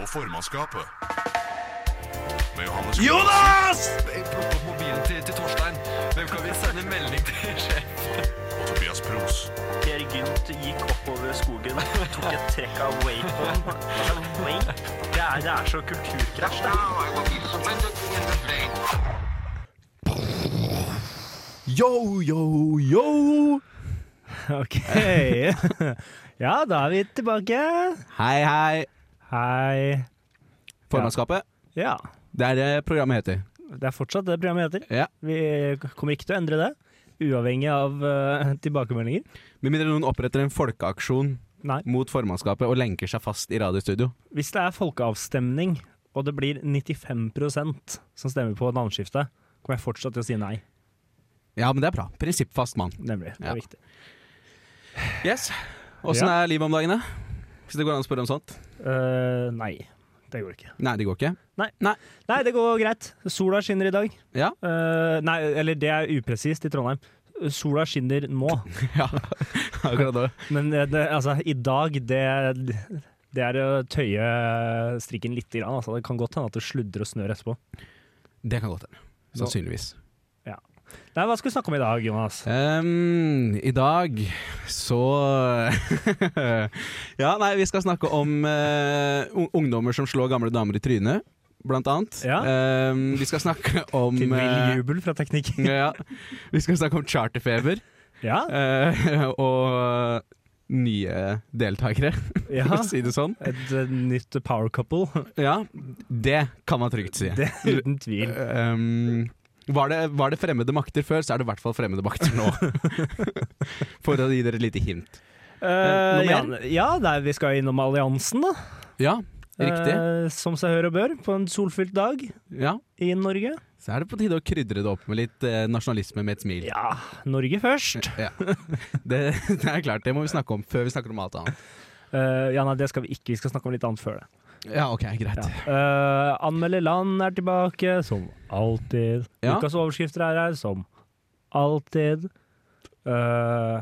på formannskapet. Med Johannes Jonas! Plukk opp mobilen til, til Torstein. Hvem kan vi sende melding til sjef? og Tobias Pros. Per Gynt gikk oppover skogen, tok et trekk av Wapen. Wake, det er, det er så kulturkrasj, det. Yo, yo, yo! Ok. ja, da er vi tilbake. Hei, hei. Hei. Formannskapet. Ja. Det er det programmet heter. Det er fortsatt det programmet heter. Ja. Vi kommer ikke til å endre det, uavhengig av uh, tilbakemeldinger. Med mindre noen oppretter en folkeaksjon Nei. mot formannskapet og lenker seg fast i radiostudio. Hvis det er folkeavstemning, og det blir 95% som stemmer på navneskiftet, kommer jeg fortsatt til å si nei. Ja, men det er bra. Prinsippfast mann. Nemlig. Det Ja. er viktig. Yes. Åssen Ja. er livet om dagen, Hvis det går an å spørre om sånt? Uh, nei, det går ikke. Nei, det går ikke. Nei, det går greit. Sola skinner i dag. Ja. Uh, nei, eller det er upresist i Trondheim. Sola skinner nå, ja. Akkurat det. men eh, det, altså, i dag, det, det er å tøye strikken litt. Grann, altså. Det kan godt hende at det sludder og snør etterpå. Det kan godt hende. Sannsynligvis. Nei, Hva skal vi snakke om i dag, Jonas? Um, I dag så Ja, nei, vi skal snakke om uh, ungdommer som slår gamle damer i trynet, blant annet. Ja. Um, vi skal snakke om Til vill eh, jubel fra teknikken. ja, Vi skal snakke om charterfeber Ja, Uh, og nye deltakere, ja. for å si det sånn. Et et nytt power couple. Ja, det kan man trygt si. Det uten tvil. Ehm, var, det, var det fremmede makter før, så er det i hvert fall fremmede makter nå. For å gi dere et lite hint. Eh, noe ja, mer? ja nei, vi skal innom alliansen, da. Ja, riktig. Uh, som seg hør og bør, på en solfylt dag Ja, i Norge. Så er det på tide å krydre det opp med litt eh, nasjonalisme med et smil. Ja, Norge først. Ja. Det, det er klart, det må vi snakke om før vi snakker om alt annet. Uh, ja, nei, det skal vi ikke. Vi skal snakke om litt annet før det. Ja, ok, greit. Ja. Uh, Anmelde land er tilbake, som alltid. Ja. Ukas overskrifter er her, som alltid. Uh,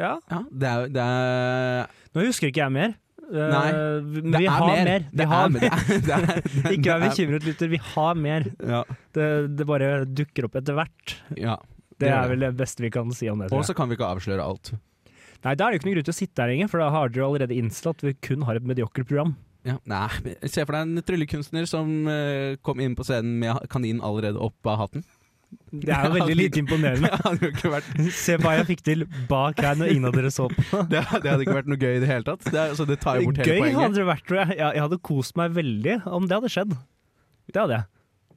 ja. Ja, det er, det er Nå husker ikke jeg mer. Uh, Nei, vi det vi er har mer. mer. Vi Det har er- mer. det er- det er- Ikke vær bekymret, lytter. Vi har mer. Ja, Det, det bare dukker opp etter hvert. ja. Det er vel det beste vi kan si om det. Og så kan vi ikke avsløre alt. Nei, Da er det jo ikke noe grunn til å sitte her lenger, for da har dere allerede innsett at vi kun har et mediokert program. Ja, nei, Se for deg en tryllekunstner som uh, kom inn på scenen med kaninen allerede opp av hatten. Det er jo veldig lite imponerende. Se hva jeg fikk til bak her når ingen av dere så på. det, det hadde ikke vært noe gøy i det hele tatt. Det, altså, det tar jo bort hele Gøy poenget. hadde det vært, tror jeg. jeg. Jeg hadde kost meg veldig om det hadde skjedd. Det hadde jeg.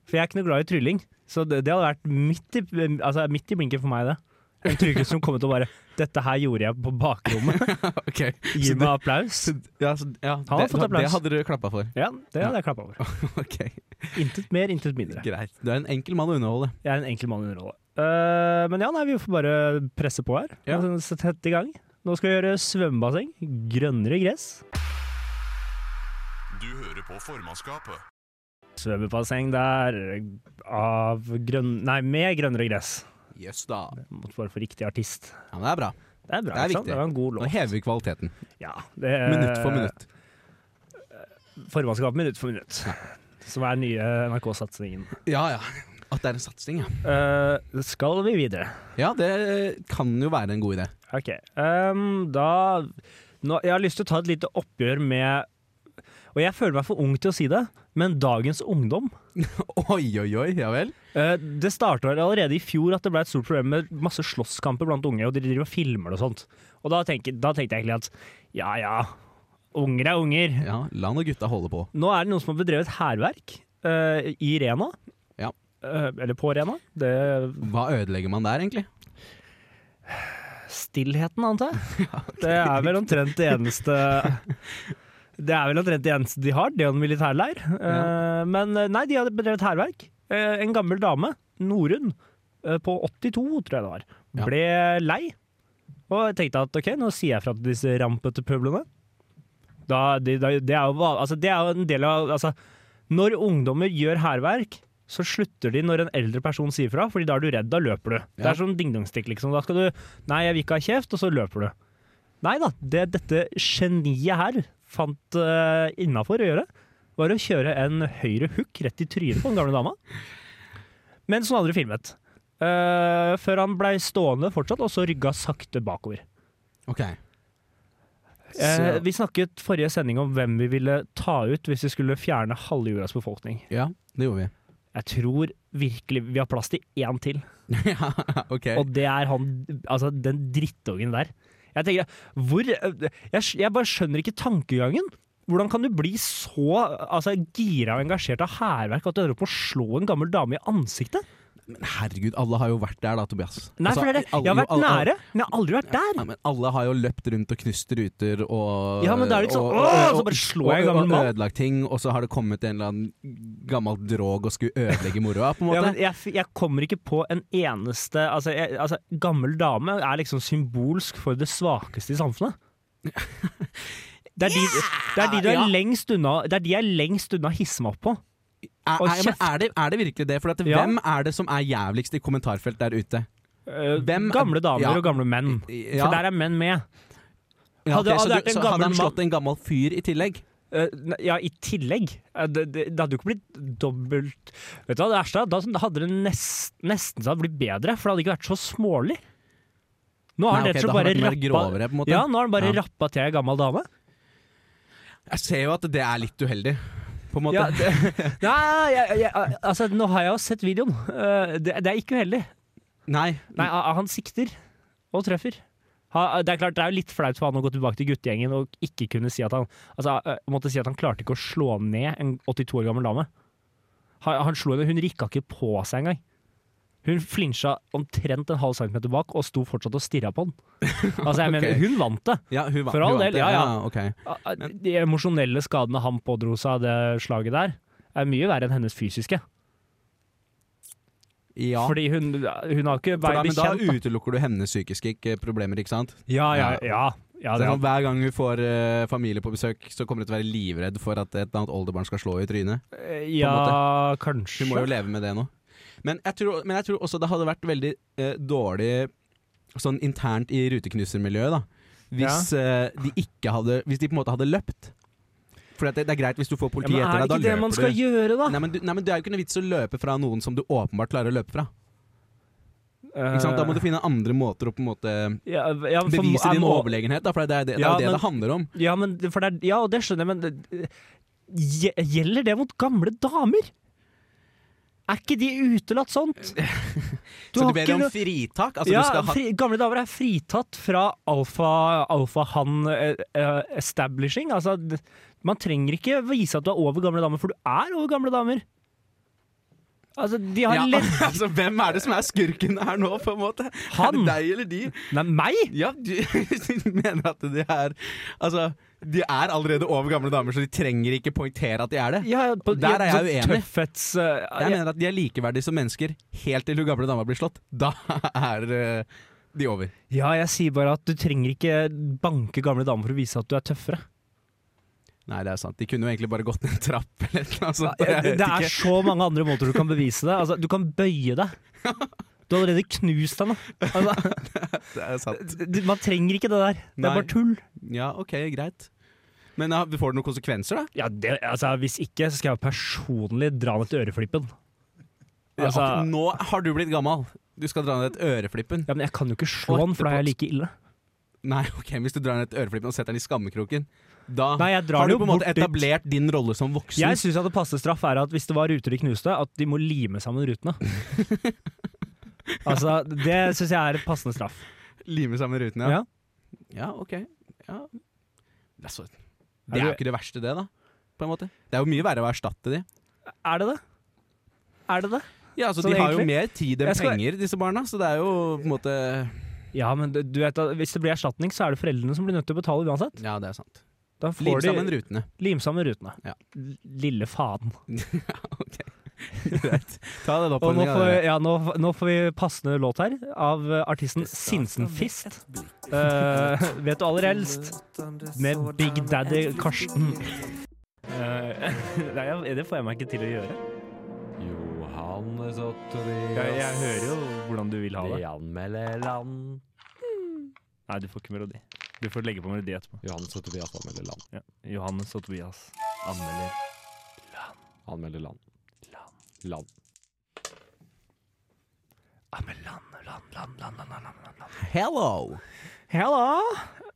For jeg er ikke noe glad i trylling. Så det, det hadde vært midt i, altså, midt i blinken for meg, det. En trylling som kom ut og bare 'Dette her gjorde jeg på bakrommet'. okay. Gi meg applaus. ja, så, ja, Han har det, fått applaus. det hadde du klappa for. Ja, det hadde jeg klappa for. okay. Intet mer, intet mindre. Greit. Du er en enkel mann å underholde. Jeg er en enkel mann å underholde. Uh, men ja, nei, vi får bare presse på her. Ja. Sette i gang. Nå skal vi gjøre svømmebasseng. Grønnere gress. Du hører på formannskapet. Svømmebasseng der av grønn... Nei, med grønnere gress. Jøss da. Måtte bare få riktig artist. Ja, men det er bra. Det er bra. Det er viktig. Det var en god Nå hever vi kvaliteten. Ja, det, Minutt for minutt. Formannskap minutt for minutt. Som er den nye NRK-satsingen. Ja ja. At det er en satsing, ja. Uh, skal vi videre? Ja, det kan jo være en god idé. Ok. um, da nå, Jeg har lyst til å ta et lite oppgjør med Og jeg føler meg for ung til å si det, men dagens ungdom. Oi, oi, oi. Ja vel? Eh, det starta allerede i fjor at det ble et stort problem med masse slåsskamper blant unge, og de driver og filmer det og sånt. Og da, tenker, da tenkte jeg egentlig at ja ja, unger er unger. Ja, la nå gutta holde på. Nå er det noen som har bedrevet hærverk uh, i Rena. Ja. Uh, eller på Rena. Det Hva ødelegger man der, egentlig? Stillheten, antar jeg. Det er vel omtrent det eneste Det er vel omtrent det eneste de har, det er en militærleir. Eh, men eh, nei, de hadde bedrevet hærverk. Uh, en gammel dame, Norunn, uh, på 82, tror jeg det var, Ja. ble lei. Og jeg tenkte at ok, nå sier jeg fra til disse rampete pøblene. Da, det, da, det, er jo, altså, det er jo en del av altså, Når ungdommer gjør hærverk, så slutter de når en eldre person sier fra, Fordi da er du redd, da løper du. Det er sånn dingdongstikk, liksom. Da skal du Nei, jeg vil ikke ha kjeft, og så løper du. Nei da, det dette geniet her fant uh, innafor å gjøre, var å kjøre en høyre hook rett i trynet på den gamle dama. Mens noen andre filmet. Uh, før han blei stående fortsatt, og så rygga sakte bakover. Ok. Uh, vi snakket forrige sending om hvem vi ville ta ut hvis vi skulle fjerne halve jordas befolkning. Ja, det gjorde vi. Jeg tror virkelig vi har plass til én til, ja, ok. og det er han Altså, den drittungen der. Jeg tenker, hvor Jeg, jeg bare skjønner ikke tankegangen. Hvordan kan du bli så altså, gira og engasjert av hærverk at du opp med å slå en gammel dame i ansiktet? Men herregud, alle har jo vært der da, Tobias. Nei, Altså, for det er det. alle- Jeg har vært alle- nære, men jeg har aldri vært der. Ja, men alle har jo løpt rundt og knust ruter og Ja, men da er det ikke sånn, og- «Åh!» så bare slår jeg en gammel mann. Og ødelagt ting, og så har det kommet en eller annen gammel drog og skulle ødelegge moroa, på en måte. Ja, men jeg, jeg kommer ikke på en eneste altså, jeg, altså, Gammel dame er liksom symbolsk for det svakeste i samfunnet. Det er de, det er de du er Ja. lengst unna Det er de jeg er lengst unna å hisse meg opp på. Er, er, men er, det, er det virkelig det? For at Ja. hvem er det som er jævligst i kommentarfelt der ute? Eh, Hvem- gamle damer ja. og gamle menn. For der er menn med. Ja, Hadde- ok, så hadde du, en hadde han slått en gammel fyr i tillegg? Uh, ja, i tillegg. Eh, det, det, det hadde jo ikke blitt dobbelt Vet du hva, det verste er, da hadde det nest, nesten så hadde blitt bedre, for det hadde ikke vært så smålig. Nå har han rett og slett bare rappa grovere. Ja, nå har han bare Ja. rappa til ei gammel dame. Jeg ser jo at det er litt uheldig, på en måte. Ja, det, nei, jeg, jeg, altså, nå har jeg jo sett videoen. Eh, det, det er ikke uheldig. Nei, Nei, han sikter og treffer. Det er klart, det er jo litt flaut for han å gå tilbake til guttegjengen og ikke kunne si at han Altså, måtte si at han klarte ikke å slå ned en 82 år gammel dame. Han, han slo henne, Hun rikka ikke på seg engang. Hun flinsja omtrent en halv centimeter bak og sto fortsatt og stirra på den. Altså, jeg mener, hun vant det. ja, hun, va- For all vant del, ja, ja. Okay. Men, De emosjonelle skadene han pådro seg av det slaget der, er mye verre enn hennes fysiske. Ja. Fordi hun, hun har ikke vært da bekjent. da. utelukker du hennes psykiske problemer, ikke sant? Ja, ja, ja. ja sånn, hver gang hun får uh, familie på besøk, så kommer hun til å være livredd for at et eller annet oldebarn skal slå i trynet. Ja kanskje. Hun må jo leve med det nå. Men jeg tror, men jeg tror også det hadde vært veldig eh, dårlig sånn internt i ruteknusermiljøet, da. Hvis, eh, de ikke hadde, hvis de på en måte hadde løpt. For det, det er greit hvis du får politiet ja, deg men er det ikke det man skal du. gjøre, da? Nei men, du, nei, men det er jo ikke noe vits å løpe fra noen som du åpenbart klarer å løpe fra. Da må du finne andre måter å på en måte Eh, ja, ja, for- bevise din må- overlegenhet, da, for det er det det, Ja, er jo det, men- det handler om. Ja, men, det ja, og det skjønner jeg, men det- gjelder det mot gamle damer? Er ikke de utelatt sånt? Du så du ber om fritak? Altså, ja, ha fri, gamle damer er fritatt fra alfa- alfa-han-establishing. altså, man trenger ikke vise at du er over gamle damer, for du er over gamle damer. Altså, de har ja, ledd altså, Hvem er det som er skurken her nå, på en måte? Han. Er det deg eller de? Nei, meg? Ja, du mener at de er Altså, de er allerede over gamle damer, så de trenger ikke poengtere at de er det. Ja, på, Der er jeg uenig. Tøffets, uh, Jeg mener at de er likeverdige som mennesker helt til hun gamle dama blir slått. Da er uh, de over. Ja, jeg sier bare at du trenger ikke banke gamle damer for å vise at du er tøffere. Nei, det er sant. De kunne jo egentlig bare gått ned en trapp eller noe sånt. Ja, det er ikke. så mange andre måter du kan bevise det. Altså, du kan bøye deg. Du har allerede knust henne. Altså, Det er sant. man trenger ikke det der. Det Nei. er bare tull. Ja, ok, greit. Men ja, får det noen konsekvenser, da? Ja, det, altså, hvis ikke, så skal jeg personlig dra ned til øreflippen. Altså, Ja, nå har du blitt gammel. Du skal dra ned et øreflippen. ja, men jeg kan jo ikke slå den, for da er jeg like ille. Nei, ok, hvis du drar ned et øreflippen og setter den i skammekroken, da Nei, har du på en måte etablert dit. din rolle som voksen. Jeg syns at det passe straff er at hvis det var ruter de knuste, at de må lime sammen rutene. altså, det syns jeg er et passende straff. Lime sammen rutene, ja. Ja. Ja, ok. Ja. Det, er så, det er jo ikke det verste, det, da. På en måte. Det er jo mye verre å erstatte de. Er det det? Er det det? Ja, altså, Så De har jo mer tid enn skal- penger, disse barna. Så det er jo på en måte Ja, men du vet at hvis det blir erstatning, så er det foreldrene som blir nødt til å betale uansett. Ja, det er sant. Da Lim får de sammen rutene. lim sammen rutene. Ja. Lille faen. ja, ok. Greit. Ta den nå oppfordringa. får, ja, nå, nå får vi passende låt her, av eh, artisten Sinsenfist. Uh, vet du aller helst? Med Big Daddy Karsten. Uh, nei, det får jeg meg ikke til å gjøre. Johannes og Jeg, jeg hører jo hvordan du vil ha det. anmelder land. Nei, du får ikke melodi. Du får legge på melodi etterpå. Johannes og Tobias anmelder land. Ja. Johannes og Tobias anmelder Anmelde land. Land. Ja, men land, land, land, land, land, land, land, land. Hello! Hello!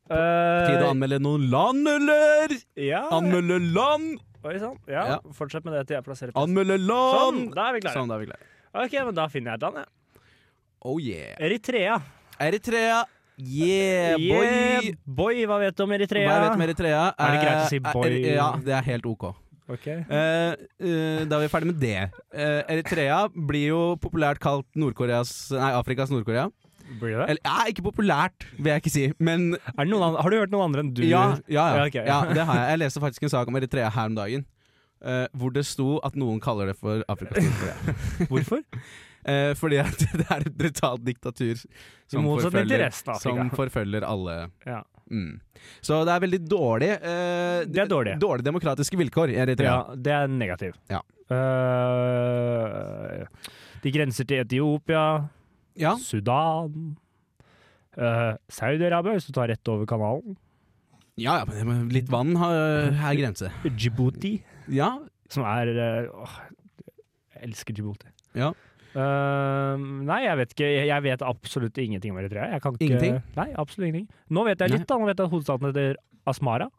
Tid å Uh, anmelde noen land, eller? ja. Anmelde land! Oi sann. Ja, Ja. fortsett med det til jeg plasserer plass. Anmelde Sånn, da er vi klare. Sånn, da er vi klare. Ok, men da finner jeg et land, jeg. Oh yeah. Eritrea. Eritrea. Yeah, boy! Yeah, boy, hva vet du om Eritrea? Hva jeg vet om Eritrea? Er det greit å si Eh, boy? er- Ja, det er helt ok. Ok. Uh, uh, da er vi ferdig med det. Uh, Eritrea blir jo populært kalt Nord-Koreas Nei, Afrikas Nord-Korea. Blir det? Eller ja, ikke populært, vil jeg ikke si, men andre, har du hørt noen andre enn du? ja, ja, ja. Ja, ok, ja. det har jeg. Jeg leste faktisk en sak om Eritrea her om dagen. hvor det sto at noen kaller det for Afrikas Nord-Korea. Hvorfor? Fordi det er et brutalt diktatur som, forfølger, som forfølger alle. Ja. Mm. Så det er veldig dårlig eh, Det er dårlig. Dårlige demokratiske vilkår i Eritrea. ja, det er negativ. Ja. Uh, de grenser til Etiopia, Ja. Sudan uh, Saudi-Arabia, hvis du tar rett over kanalen. Ja, ja, men litt vann har, her grense. Djibouti, Ja, som er eh, åh, Jeg elsker Djibouti. Ja. Eh, nei, jeg vet ikke. Jeg- vet absolutt ingenting om Eritrea. Jeg kan ikke, Ingenting? Nei, absolutt ingenting. Nå vet jeg Nei. litt, da. Nå vet jeg at hovedstaden heter Asmara.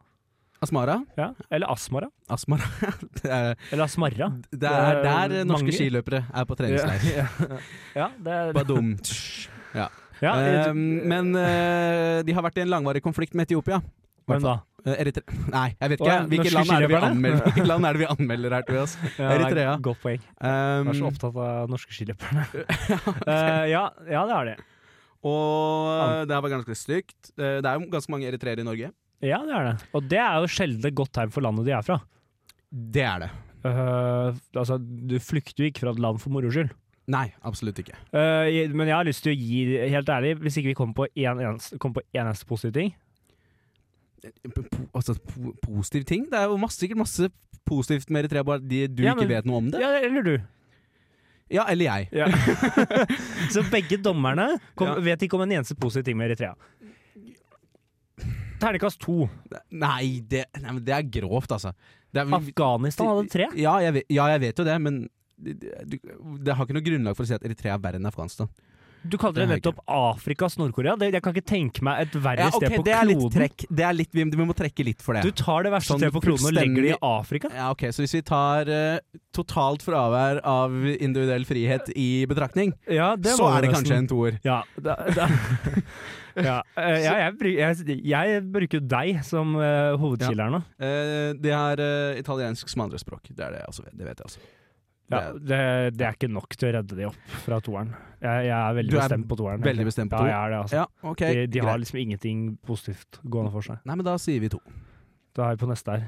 Asmara. Ja. Eller Asmara. Asmara. er, Eller Asmarra. det er der er norske mange. skiløpere er på treningsleir. Ja, ja det er Badum. ja, Eh, men uh, de har vært i en langvarig konflikt med Etiopia. Hvem da? Eh, Eritre Nei, jeg vet ikke. Hvilket land, er det vi anmelder, land er det vi anmelder her, Tobias? Ja, Eritrea. Godt poeng. Um, Jeg er så opptatt av norske skiløperne. Eh, ja, ja, det er det. og det her var ganske stygt. Eh, Det er jo ganske mange eritreere i Norge. Ja, det er det. Og det er jo sjelden et godt tegn for landet de er fra. Det er det. Uh, altså, du flykter jo ikke fra et land for moro skyld. Nei, absolutt ikke. Uh, men jeg har lyst til å gi, helt ærlig, hvis ikke vi kommer på én eneste, kommer en eneste positiv ting altså, po positiv ting? Det er jo masse, sikkert masse positivt med Eritrea, bare de, du Ja, ikke vet noe om det. Ja, eller du. Ja, eller jeg. Ja. Så begge dommerne kom, Ja. vet ikke om en eneste positiv ting med Eritrea. Terningkast to. Nei, det, nei, men det er grovt, altså. Er, Afghanistan hadde tre. Ja jeg, ja, jeg vet jo det, men det, det, det har ikke noe grunnlag for å si at Eritrea er verre enn Afghanistan. Du kalte det Det nettopp Afrikas Nord-Korea. Jeg kan ikke tenke meg et verre Ja, okay, sted på det er litt kloden. trekk. Det er litt, vi, vi må trekke litt for det. Du tar det verste Sånn stedet på kloden og legger det i Afrika? Ja, ok, Så hvis vi tar uh, totalt fravær av individuell frihet i betraktning, Ja, det så er det kanskje en toer. Ja, da, da. ja, eh, ja jeg, jeg, jeg bruker deg som uh, hovedkilde her nå. Uh, det er uh, italiensk som andrespråk. Det er det altså. Det vet jeg også. Ja, Det det, er ikke nok til å redde de opp fra toeren. Jeg, jeg er veldig er bestemt på toeren. veldig bestemt på to. Ja, jeg er det, altså. Ja, okay, de, de har liksom ingenting positivt gående for seg. Nei, men da sier vi to. Da er vi på neste her.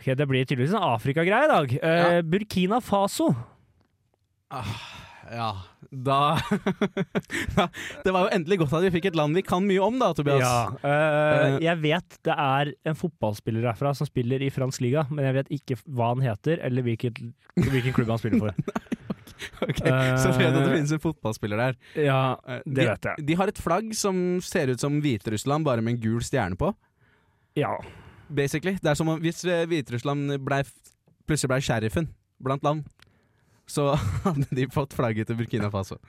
Ok, Det blir tydeligvis en Afrika-greie i dag. Eh, Burkina Faso. Ah, ja, da Det var jo endelig godt at vi fikk et land vi kan mye om, da, Tobias. Ja, Eh, jeg vet det er en fotballspiller herfra som spiller i fransk liga, men jeg vet ikke hva han heter, eller hvilket, hvilken klubb han spiller for. Okay, Så vet at det Eh, finnes en fotballspiller der. Ja, det de, vet jeg. De har et flagg som ser ut som Hviterussland, bare med en gul stjerne på. Ja. Basically. Det er som om hvis Hviterussland ble, plutselig ble sheriffen blant land, så hadde de fått flagget til Burkina Faso.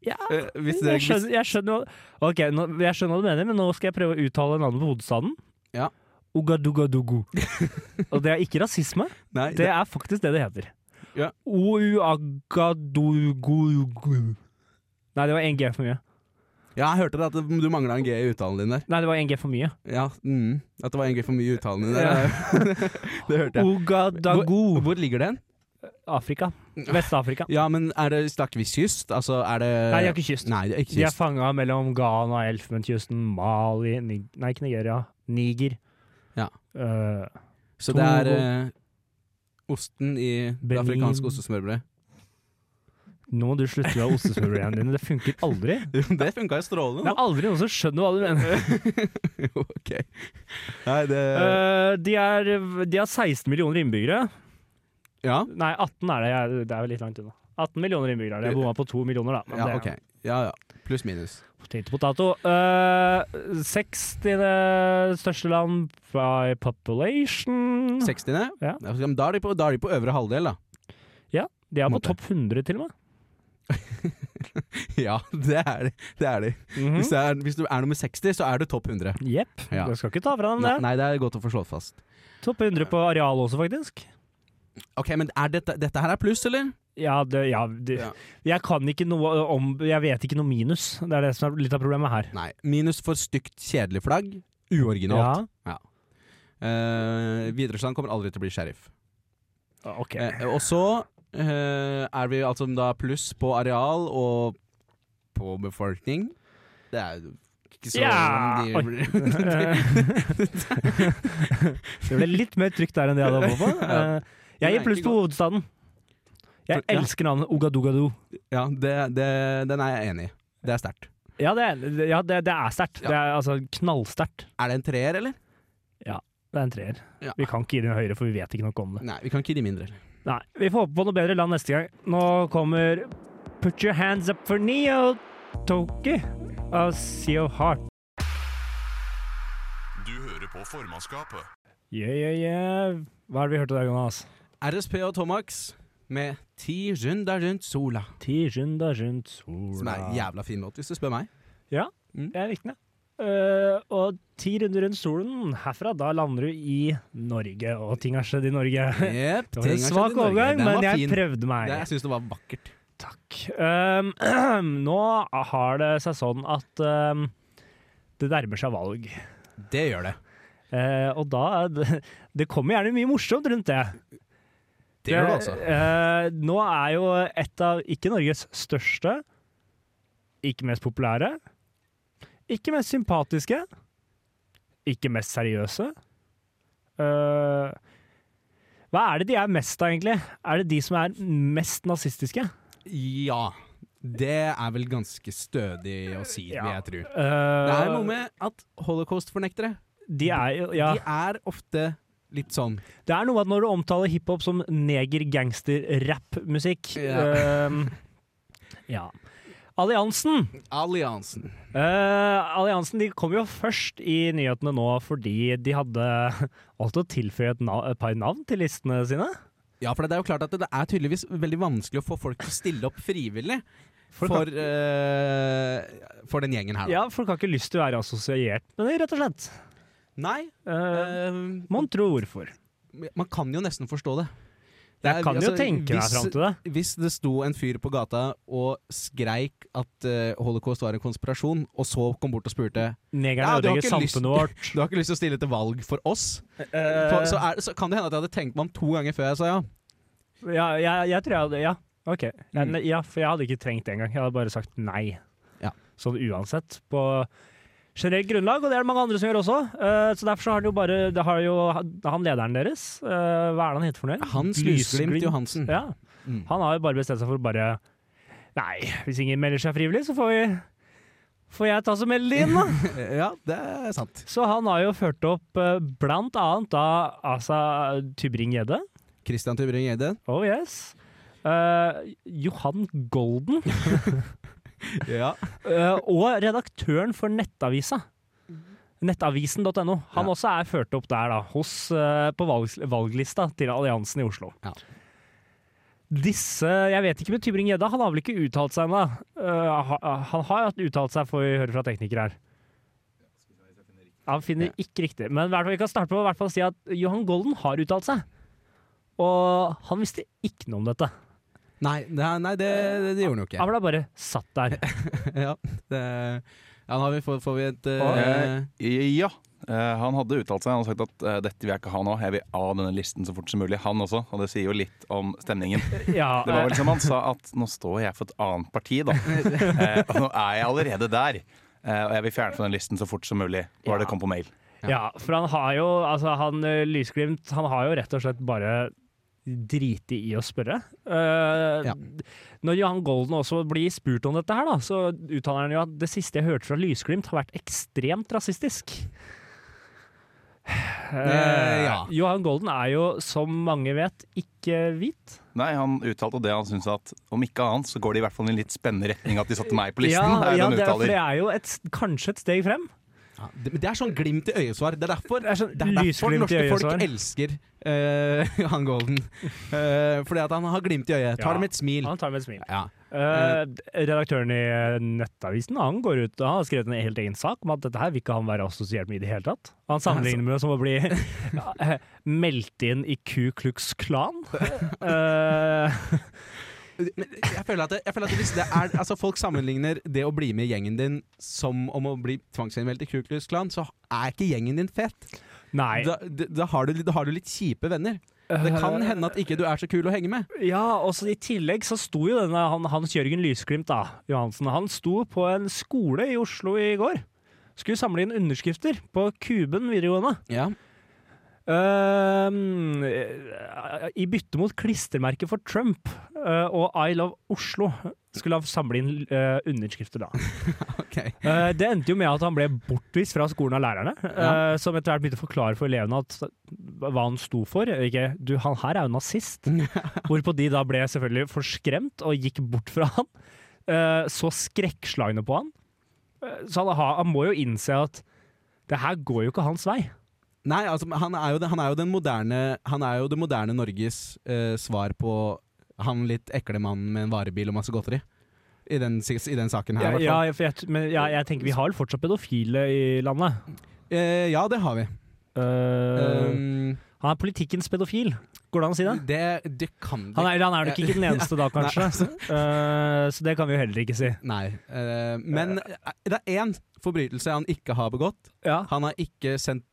Ja, Eh, det, jeg skjønner, jeg skjønner hva du mener, men nå skal jeg prøve å uttale navnet på hovedstaden. Ja. Ugadugadugu. Og det er ikke rasisme, nei, det er faktisk det det heter. Ja. Ouagadugugu. Nei, det var en G for mye. Ja, jeg hørte det at du mangla en G i uttalen din der. Nei, det var en G for mye. Ja, mm, At det var en G for mye i uttalen din der. det hørte jeg. Ugadagu. Hvor, hvor ligger den? Afrika. Vest-Afrika. Ja, men er det snakker vi kyst? Altså, er det Nei, de har ikke kyst. Nei, det ikke De er kyst. fanga mellom Ghana, Elfenbenskysten, Mali Nig Nei, ikke Nigeria. Niger. Ja. Uh, Så det er eh, osten i det Benin. afrikanske ostesmørbrødet. nå må du slutte med ostesmørbrødene dine. Det funker aldri. det funka jo strålende. Det er aldri noen som skjønner hva du mener. Ok. Nei, det uh, de, er, de har 16 millioner innbyggere. Ja. Nei, 18 er det. Jeg, det er vel litt langt unna. 18 millioner innbyggere. Jeg bomma på 2 millioner, da. Men ja, det, ok. Ja ja. Pluss minus. Potato, potato. Uh, 60. største land by population. 60. Ja. Da er de på, da er de på øvre halvdel, da. De er på topp 100 til og med. Ja, det er de. Det er de. Mhm. Hvis, det er, hvis du er nummer 60, så er du topp 100. Jepp. Ja. Du skal ikke ta fra dem Nei, det. nei, det er godt å få slått fast. Topp 100 på areal også, faktisk. Ok, men dette, dette her er pluss, eller? Ja, det, ja, det, Ja. Jeg kan ikke noe om Jeg vet ikke noe minus. Det er det som er litt av problemet her. Nei. Minus for stygt, kjedelig flagg. Uoriginalt. Ja, Eh, Videresland kommer aldri til å bli sheriff. ok. Uh, og så uh, er vi altså da pluss på areal og på befolkning. Det er jo ikke så Ja, det ble litt mer trygt der enn det jeg hadde håpet på. Jeg gir pluss på hovedstaden. Jeg Ja. elsker navnet Ogadogado. Ja, det, det, den er jeg enig i. Det er sterkt. Ja, det er, ja, det, det er sterkt. Ja. Det er altså knallsterkt. Er det en treer, eller? Ja, Det er en treer. Ja. Vi kan ikke gi den høyere, for vi vet ikke noe om det. Nei, vi kan ikke gi de mindre. Nei, Vi får håpe på noe bedre land neste gang. Nå kommer Put Your Hands Up for Neo Toki av Sea of Heart. Du hører på formannskapet. Yeah, yeah, yeah. Hva er det vi hørte der, Jonas? RSP og Tomax med Ti runder rundt sola. Ti runder rundt sola Som er en jævla fin låt, hvis du spør meg. Jeg likte den. Uh, og ti runder rundt solen herfra, da lander du i Norge, og ting har skjedd i Norge. Yep, Det var en svak overgang, men jeg prøvde meg. Det, jeg syns det var vakkert. Takk. Um, nå har det seg sånn at um, det nærmer seg valg. Det gjør det. Uh, og da det, det kommer gjerne mye morsomt rundt det. Det gjør det altså. Eh, nå er jo et av ikke Norges største, ikke mest populære, ikke mest sympatiske, ikke mest seriøse. Eh, hva er det de er mest av, egentlig? Er det de som er mest nazistiske? Ja. Det er vel ganske stødig å si, Ja. vil jeg tro. Uh, Det er noe med at holocaust-fornektere De er jo Ja. De er ofte litt sånn Det er noe med at når du omtaler hiphop som neger-gangster-rapp-musikk Ja. ehm, ja. Alliansen Alliansen. Uh, Alliansen de kom jo først i nyhetene nå fordi de hadde valgt å tilføye et, et par navn til listene sine. Ja, for det er jo klart at det er tydeligvis veldig vanskelig å få folk til å stille opp frivillig For, for, eh, for den gjengen her. da. Ja, Folk har ikke lyst til å være assosiert med det, rett og slett. Nei, Uh, eh, Mon tro hvorfor. man kan jo nesten forstå det. Det er- Jeg kan jo altså, tenke meg hvis- fram til det. Hvis det sto en fyr på gata og skreik at uh, holocaust var en konspirasjon, og så kom bort og spurte Negerne Ja, ødelegger samfunnet vårt. Du har ikke lyst til å stille til valg for oss? Uh, For, så, er, så kan det hende at jeg hadde tenkt meg om to ganger før jeg sa ja. ja, jeg, jeg tror jeg hadde Ja, OK. Ja, Mm. ja, for jeg hadde ikke trengt det engang. Jeg hadde bare sagt nei. Ja. Sånn uansett. På generelt grunnlag, og det er det mange andre som gjør også. Uh, så derfor så har han jo bare det har jo han lederen deres, uh, hva er det han heter for noe? Hans Lysglimt. Johansen. Ja. Mm. Han har jo bare bestemt seg for bare Nei, hvis ingen melder seg frivillig, så får vi Får jeg ta som melde inn, da? Ja, det er sant. Så han har jo ført opp uh, blant annet da Asa Tybring-Gjedde. Christian Tybring-Gjedde. Oh yes. Johan Golden. Ja. Eh, og redaktøren for Nettavisa. Nettavisen.no. Han Ja. også er ført opp der, da, hos, eh, på valg, valglista til Alliansen i Oslo. Ja. Disse Jeg vet ikke med Tybring-Gjedda, han har vel ikke uttalt seg ennå. Uh, han har uttalt seg, får vi høre fra tekniker her. Han finner ikke riktig. Men i hvert fall, vi kan starte på å i hvert fall si at Johan Golden har uttalt seg. Og han visste ikke noe om dette. Nei, det, er- nei det, det, det gjorde han jo ikke. Han ble bare satt der. ja, det, ja, nå har vi, får, får vi et uh, uh, ja. Eh, han hadde uttalt seg. Han hadde sagt at dette vil jeg ikke ha nå. Jeg vil av denne listen så fort som mulig. Han også. Og det sier jo litt om stemningen. Ja, Det var vel som han sa at nå står jeg for et annet parti, da. Eh, og nå er jeg allerede der. Eh, og jeg vil fjerne fra den listen så fort som mulig. Hva Ja. det kom på mail. Ja, for han har jo Altså, han Lysglimt, han har jo rett og slett bare driti i å spørre. Uh, Ja. Når Johan Golden også blir spurt om dette her, da, så uttaler han jo at det siste jeg hørte fra Lysglimt har vært ekstremt rasistisk. Uh, ja. Johan Golden er jo, som mange vet, ikke hvit. Nei, han uttalte det han syntes at om ikke annet, så går det i hvert fall i en litt spennende retning at de satte meg på listen. Ja, er ja det, er- for det er jo et, kanskje et steg frem. Ja, det, men det er sånn glimt i øyet-svar. Det er derfor, Det er sånn det er derfor norske folk elsker uh, Johan Golden. Uh, fordi at han har glimt i øyet. Tar Ja. det med et smil. Han tar med et smil. Ja. Uh, redaktøren i Nettavisen han går ut han har skrevet en helt egen sak om at dette her vil ikke han være assosiert med i det hele tatt. Han sammenligner med det som å bli eh, meldt inn i Ku Klux Klan. Eh, jeg føler at, det, jeg føler at hvis det er Altså Folk sammenligner det å bli med i gjengen din som om å bli tvangsinnmeldt i Ku Klux Klan, så er ikke gjengen din fet. nei. Da, da, har du, da har du litt kjipe venner. Det kan hende at ikke du er så kul å henge med. Ja, og så i tillegg så sto jo denne han, Hans Jørgen Lysglimt da, Johansen, han sto på en skole i Oslo i går. Skulle samle inn underskrifter på Kuben videregående. Ja. Eh, I bytte mot klistremerket for Trump uh, og I Love Oslo skulle han samle inn uh, underskrifter da. okay. Eh, det endte jo med at han ble bortvist fra skolen av lærerne, ja. som etter hvert begynte å forklare for elevene at, hva han sto for. Ikke, du, han her er jo nazist. Hvorpå de da ble selvfølgelig forskremt og gikk bort fra han. Så skrekkslagne på han. Så han, han må jo innse at det her går jo ikke hans vei. Nei, altså, han er jo, det- han er jo den moderne Han er jo det moderne Norges eh, svar på han litt ekle mannen med en varebil og masse godteri. I den, i den saken her, i Ja, ja, jeg, men ja, jeg tenker vi har fortsatt pedofile i landet. Eh, ja, det har vi. Uh, Um, han er politikkens pedofil, går det an å si det? det, det kan Han er, han er nok ikke den eneste da, kanskje. Eh, så det kan vi jo heller ikke si. Nei. Uh, men uh, det er én forbrytelse han ikke har begått. Ja, Han har ikke sendt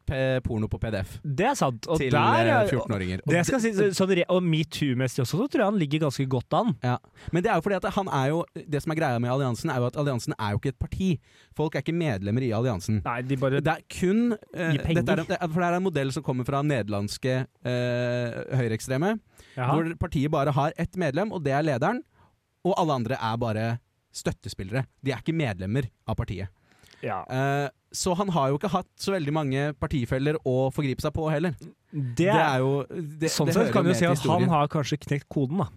porno på PDF Det er sant. Og til der eh, er- 14-åringer. Og si, sånn, og metoo-messig også, så tror jeg han ligger ganske godt an. Ja. Men det er jo fordi at han er jo Det som er greia med alliansen, er jo at alliansen er jo ikke et parti. Folk er ikke medlemmer i alliansen. Nei, de bare Det er kun uh, Gi penger. er, For det er en modell som kommer fra nederlandske eh, høyreekstreme. Hvor partiet bare har ett medlem, og det er lederen. Og alle andre er bare støttespillere. De er ikke medlemmer av partiet. ja. Uh, så han har jo ikke hatt så veldig mange partifeller å forgripe seg på heller. Det, Det er jo det, Sånn sett kan du si at han har kanskje knekt koden, da.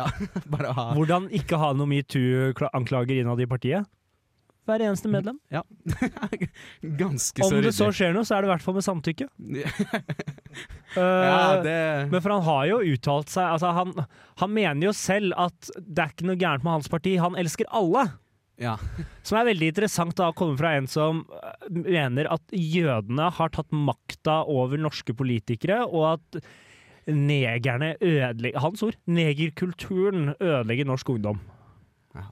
ja, Hvordan ikke ha noe metoo-anklager innad i partiet. Hver eneste medlem. Ja. Ganske så Om det så skjer noe, så er det i hvert fall med samtykke. ja, Eh, det Men for han har jo uttalt seg altså han, han mener jo selv at det er ikke noe gærent med hans parti, han elsker alle. Ja. Som er veldig interessant da å komme fra en som eh, mener at jødene har tatt makta over norske politikere, og at negerne ødelegger Hans ord. Negerkulturen ødelegger norsk ungdom. ja,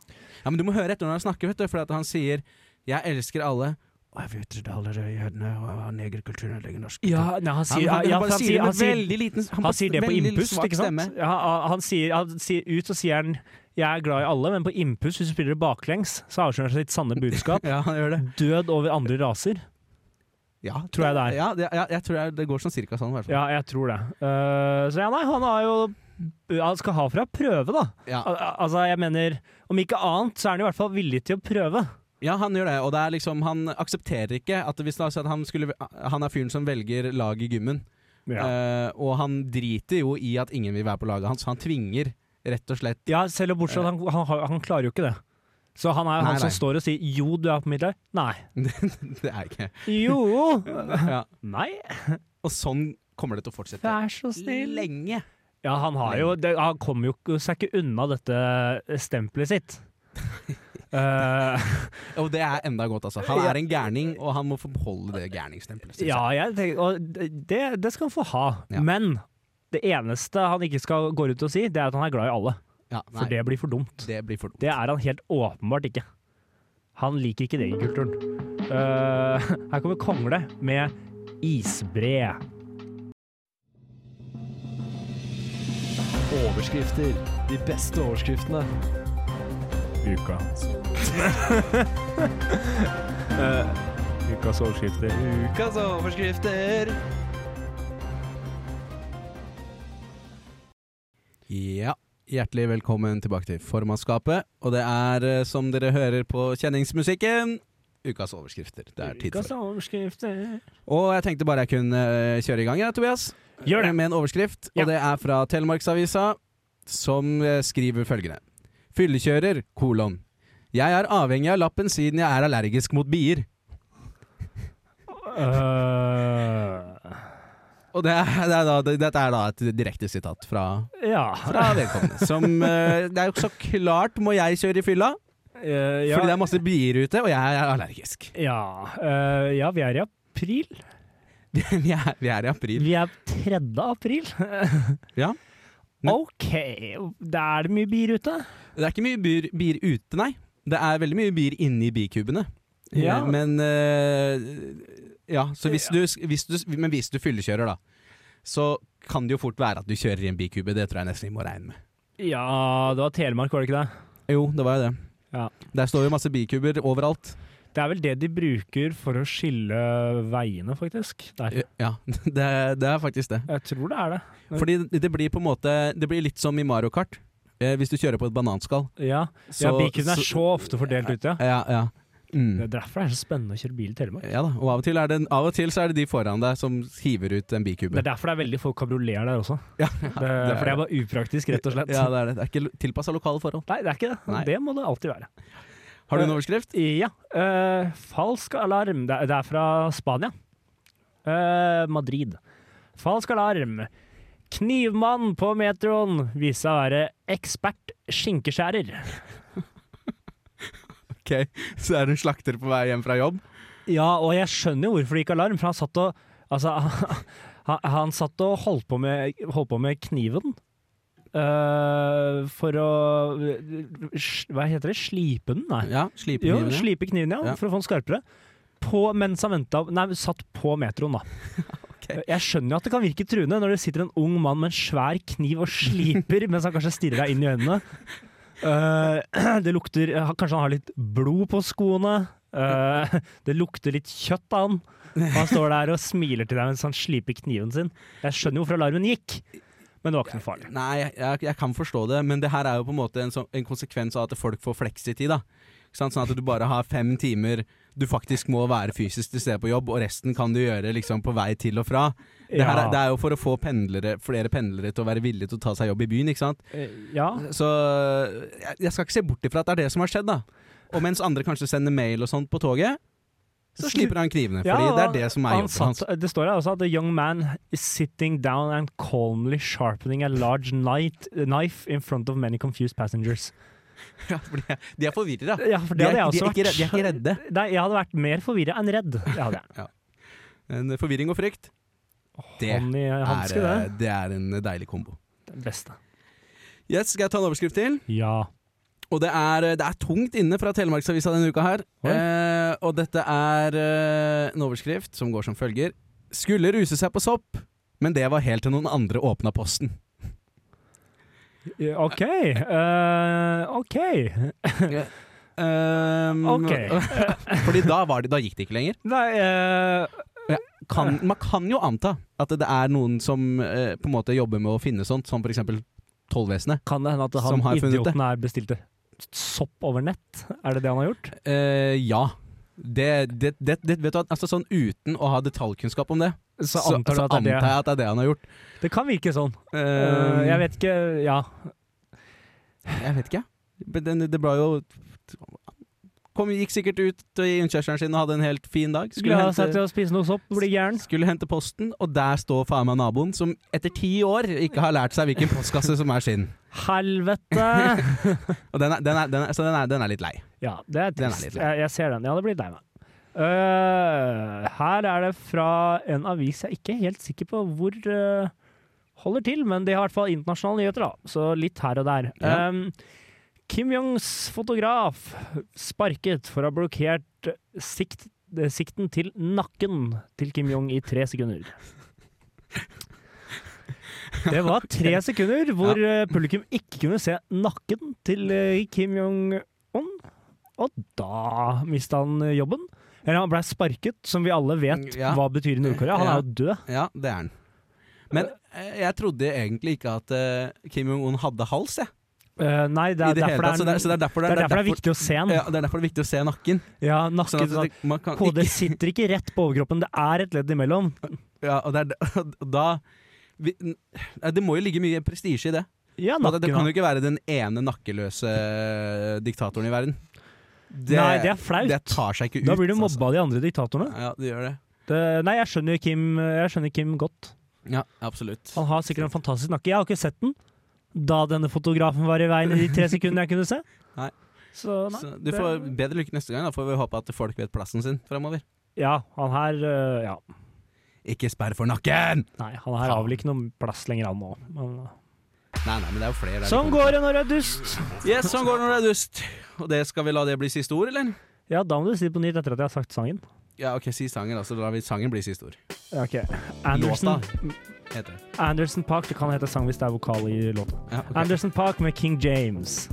men du må høre etter når han snakker, vet du, for han sier 'jeg elsker alle'. Og jeg vet ikke alle jødene og negerkulturen ødelegger norsk kultur. Ja, nei, han sier, han, han, ja, bare han sier, det han med sier, veldig liten han sier det på veldig ikke sant? Ja, han sier, han sier, ut så sier han 'jeg er glad i alle', men på innpust, hvis du spiller det baklengs, så avslører han sitt sanne budskap. Ja, han gjør det. Død over andre raser. Ja, Tror jeg det er. Ja, ja, jeg tror det går sånn cirka sånn, i hvert fall. Ja, jeg tror det. Uh, så ja, nei, han har jo Han skal ha for å prøve, da. Ja. Al al- altså, jeg mener Om ikke annet, så er han i hvert fall villig til å prøve. Ja, han gjør det, og det er liksom, han aksepterer ikke at hvis la oss si at han, skulle, han er fyren som velger lag i gymmen, eh, og han driter jo i at ingen vil være på laget hans. Han tvinger rett og slett Ja, selv og bortsett fra at han, han, han klarer jo ikke det. Så han er Nei, han som nei. står og sier 'jo, du er på mitt lag'. Nei. Det er ikke Jo! ja. Nei. Og sånn kommer det til å fortsette Vær så snill. lenge. Ja, han har jo det, Han kommer jo seg ikke unna dette stempelet sitt. Uh, Og det er enda godt, altså. Han er en gærning, og han må få beholde det gærningsstempelet. ja, jeg. tenker, og det, det skal han få ha. Ja. Men det eneste han ikke skal gå ut og si, det er at han er glad i alle. Ja, For det blir for dumt. det blir for dumt. Det er han helt åpenbart ikke. Han liker ikke negerkulturen. Uh, her kommer Kongle med isbre. Overskrifter. De beste overskriftene. Uka. uh, ukas overskrifter. Ukas overskrifter. Ja, hjertelig velkommen tilbake til formannskapet. Og det er, eh, som dere hører på kjenningsmusikken, ukas overskrifter. Det er tid for. Ukas overskrifter. Og jeg tenkte bare jeg kunne eh, kjøre i gang, jeg, Tobias. Gjør det. Med en overskrift. Ja. Og det er fra Telemarksavisa, som eh, skriver følgende. Fyllekjører, kolon. Jeg er avhengig av lappen siden jeg er allergisk mot bier. Uh... Og det er, det er da, det, dette er da et direkte sitat fra, ja. fra vedkommende. Som eh, Det er jo så klart må jeg kjøre i fylla, Uh, ja. fordi det er masse bier ute, og jeg er allergisk. Ja, uh, ja, vi er i april. vi, er, vi er i april. Vi er 3. april. Ja. Men- OK. Da er det mye bier ute. Det er ikke mye bier, bier ute, nei. Det er veldig mye bier inni bikubene. Ja. Eh, Men uh, Ja, så hvis du, hvis du, men hvis du fyllekjører, da, så kan det jo fort være at du kjører i en bikube. Det tror jeg nesten vi må regne med. Ja, det var Telemark, var det ikke det? Jo, det var jo det. Ja. Der står jo masse bikuber overalt. Det er vel det de bruker for å skille veiene, faktisk. Der. Ja, det, det er faktisk det. Jeg tror det er det. Fordi det blir på en måte Det blir litt som i Mario Kart. Eh, hvis du kjører på et bananskall. Ja, Så- ja bikene er så- ofte fordelt ute, ja. Ja, ja. Mm. Det er derfor det er så spennende å kjøre bil i Telemark. Ja da, og av og, til er det, av og til så er det de foran deg som hiver ut en bikube. Det er derfor det er veldig få kabrioleter der også. Ja, Det, det er for det er bare upraktisk, rett og slett. Ja, det er det. Det er ikke tilpassa lokale forhold. Nei, det er ikke det. Nei. Det må det alltid være. Har du en overskrift? Ja. Uh, falsk alarm. Det er, fra Spania. Uh, Madrid. Falsk alarm. Knivmann på metroen viser seg å være ekspert skinkeskjærer. Ok, Så er det en slakter på vei hjem fra jobb? Ja, og jeg skjønner jo hvorfor det gikk alarm, for han satt og Altså, han, han satt og holdt på med, holdt på med kniven. Eh, for å Hva heter det? Slipe den? Nei. Ja, slipe kniven, Jo, slipe kniven, ja, Ja. for å få den skarpere. På, mens han venta Nei, satt på metroen, da. Jeg skjønner jo at det kan virke truende når det sitter en ung mann med en svær kniv og sliper mens han kanskje stirrer deg inn i øynene. Uh, det lukter Kanskje han har litt blod på skoene. Uh, det lukter litt kjøtt av han. Han står der og smiler til deg mens han sliper kniven sin. Jeg skjønner jo hvorfor alarmen gikk, men det var ikke noe farlig. Nei, jeg, jeg, kan forstå det, men det her er jo på en måte en, sånn- en konsekvens av at folk får fleksitid. da. Sånn at du bare har fem timer du faktisk må være fysisk til stede på jobb, og resten kan du gjøre liksom på vei til og fra. Det, her er, det er jo for å få pendlere, flere pendlere til å være villige til å ta seg jobb i byen. ikke sant? Eh, Ja, Så jeg, jeg skal ikke se bort ifra at det er det som har skjedd, da. Og mens andre kanskje sender mail og sånt på toget, så slipper han knivene. Fordi det er det som er jobben hans. Det står her også at the young man is sitting down and calmly sharpening a large knife in front of many confused passengers. Ja, for de er forvirra. Ja, for De er- de er ikke de er ikke redde. Nei, jeg hadde vært mer forvirra enn redd. Jeg. En forvirring og frykt, det Honey, er, hanske, eh, det. det er en deilig kombo. Den beste. Yes, Skal jeg ta en overskrift til? Ja. Og det er, det er tungt inne fra Telemarksavisa denne uka her. Eh, og dette er eh, en overskrift som går som følger. Skulle ruse seg på sopp, men det var helt til noen andre åpna posten. OK. Uh, OK. Um, Ok. fordi da, var det, da gikk det ikke lenger. Nei uh Kan, man kan jo anta at det er noen som eh, på en måte jobber med å finne sånt, som f.eks. Tollvesenet. Kan det hende at Som han har funnet det. idioten her bestilte sopp over nett? Er det det han har gjort? Uh, ja. Det, det, det, det, vet du, altså sånn Uten å ha detaljkunnskap om det, Så antar så, så det antar det? jeg at det er det han har gjort. Det kan virke sånn. Uh, uh, jeg vet ikke Ja. Jeg vet ikke. Den, det ble jo kom, Gikk sikkert ut i innkjørselen sin og hadde en helt fin dag. Skulle, ja, hente, sopp, bli skulle hente posten, og der står faen meg naboen, som etter ti år ikke har lært seg hvilken postkasse som er sin. Helvete! Og den er, den er, den er, så den er, den er litt lei. Ja, det er trist. jeg, jeg ser den. Ja, det blir lei meg. Uh, her er det fra en avis jeg ikke er helt sikker på hvor uh, holder til, men de har i hvert fall internasjonale nyheter, da. Så litt her og der. Ja. Um, Kim Jongs fotograf sparket for å ha blokkert sikt, eh, sikten til nakken til Kim Jong i tre sekunder. Det var tre sekunder hvor ja. publikum ikke kunne se nakken til eh, Kim Jong-un, og da mista han eh, jobben. Eller han blei sparket, som vi alle vet Ja. hva betyr i Nord-Korea. Han Ja. er jo død. Ja, det er han. Men eh, jeg trodde egentlig ikke at eh, Kim Jong-un hadde hals, jeg. Eh, nei, det er derfor tatt. Det er, det er derfor det er derfor det er viktig å se den. ja, det er derfor det er viktig å se nakken. Ja, Sånn nakken, sånn det, kan Hodet ikke, sitter ikke rett på overkroppen, det er et ledd imellom. ja, og det, er, da vi, Det må jo ligge mye prestisje i det. Ja, nakken, det, kan jo ikke være den ene nakkeløse eh, diktatoren i verden. Det, Nei, det er flaut. Det tar seg ikke ut. Da blir du altså. mobba av de andre diktatorene. Ja, det gjør det. Det, nei, jeg skjønner, Kim, jeg skjønner Kim godt. Ja, absolutt. Han har sikkert en fantastisk nakke. Jeg har ikke sett den da denne fotografen var i veien i de tre sekundene jeg kunne se. Nei. Så nei. Så du får bedre lykke neste gang. Da får vi håpe at folk vet plassen sin fremover. Ja, han her øh, Ja. Ikke sperr for nakken! Nei, han her har vel ikke noen plass lenger, han nå. Men, Nei, nei, men det er jo flere der. sånn går det når du er dust. Yes, sånn går det når det er dust. Og det skal vi la det bli siste ord, eller? Ja, da må du si det på nytt etter at jeg har sagt sangen. Ja, ok, si sangen, da. Så lar vi sangen bli siste ord. Ja, Ok. Anderson, Heter det. Anderson Park. Det kan hete sang hvis det er vokal i låta. Ja, okay. Anderson Park med King James.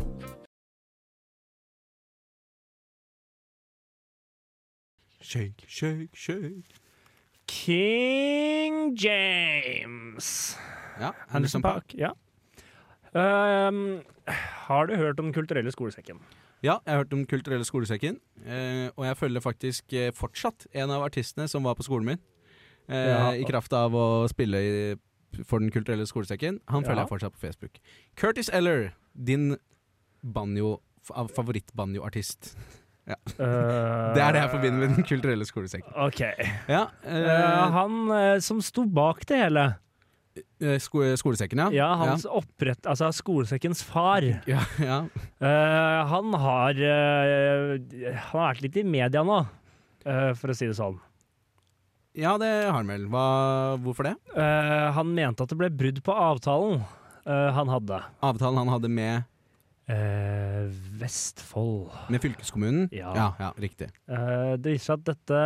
Shake, shake, shake. King James. Ja, Anderson Park. Ja. Um, har du hørt om Den kulturelle skolesekken? Ja, jeg har hørt om Kulturelle skolesekken, eh, og jeg følger faktisk eh, fortsatt en av artistene som var på skolen min. Eh, Ja. I kraft av å spille i, for Den kulturelle skolesekken. Han følger Ja. jeg fortsatt på Facebook. Curtis Eller, din banjo, favorittbanjoartist. Ja. Uh, Det er det jeg forbinder med Den kulturelle skolesekken. OK. Ja, uh, uh, han som sto bak det hele, sko skolesekken, ja. ja, hans opprett... Altså skolesekkens far. ja, ja. Han har Han har vært litt i media nå, for å si det sånn. Ja, det har han vel. Hva, hvorfor det? Eh, han mente at det ble brudd på avtalen eh, han hadde. Avtalen han hadde med, Eh, Vestfold. med fylkeskommunen? Ja. ja, ja riktig. Eh, det viser seg at dette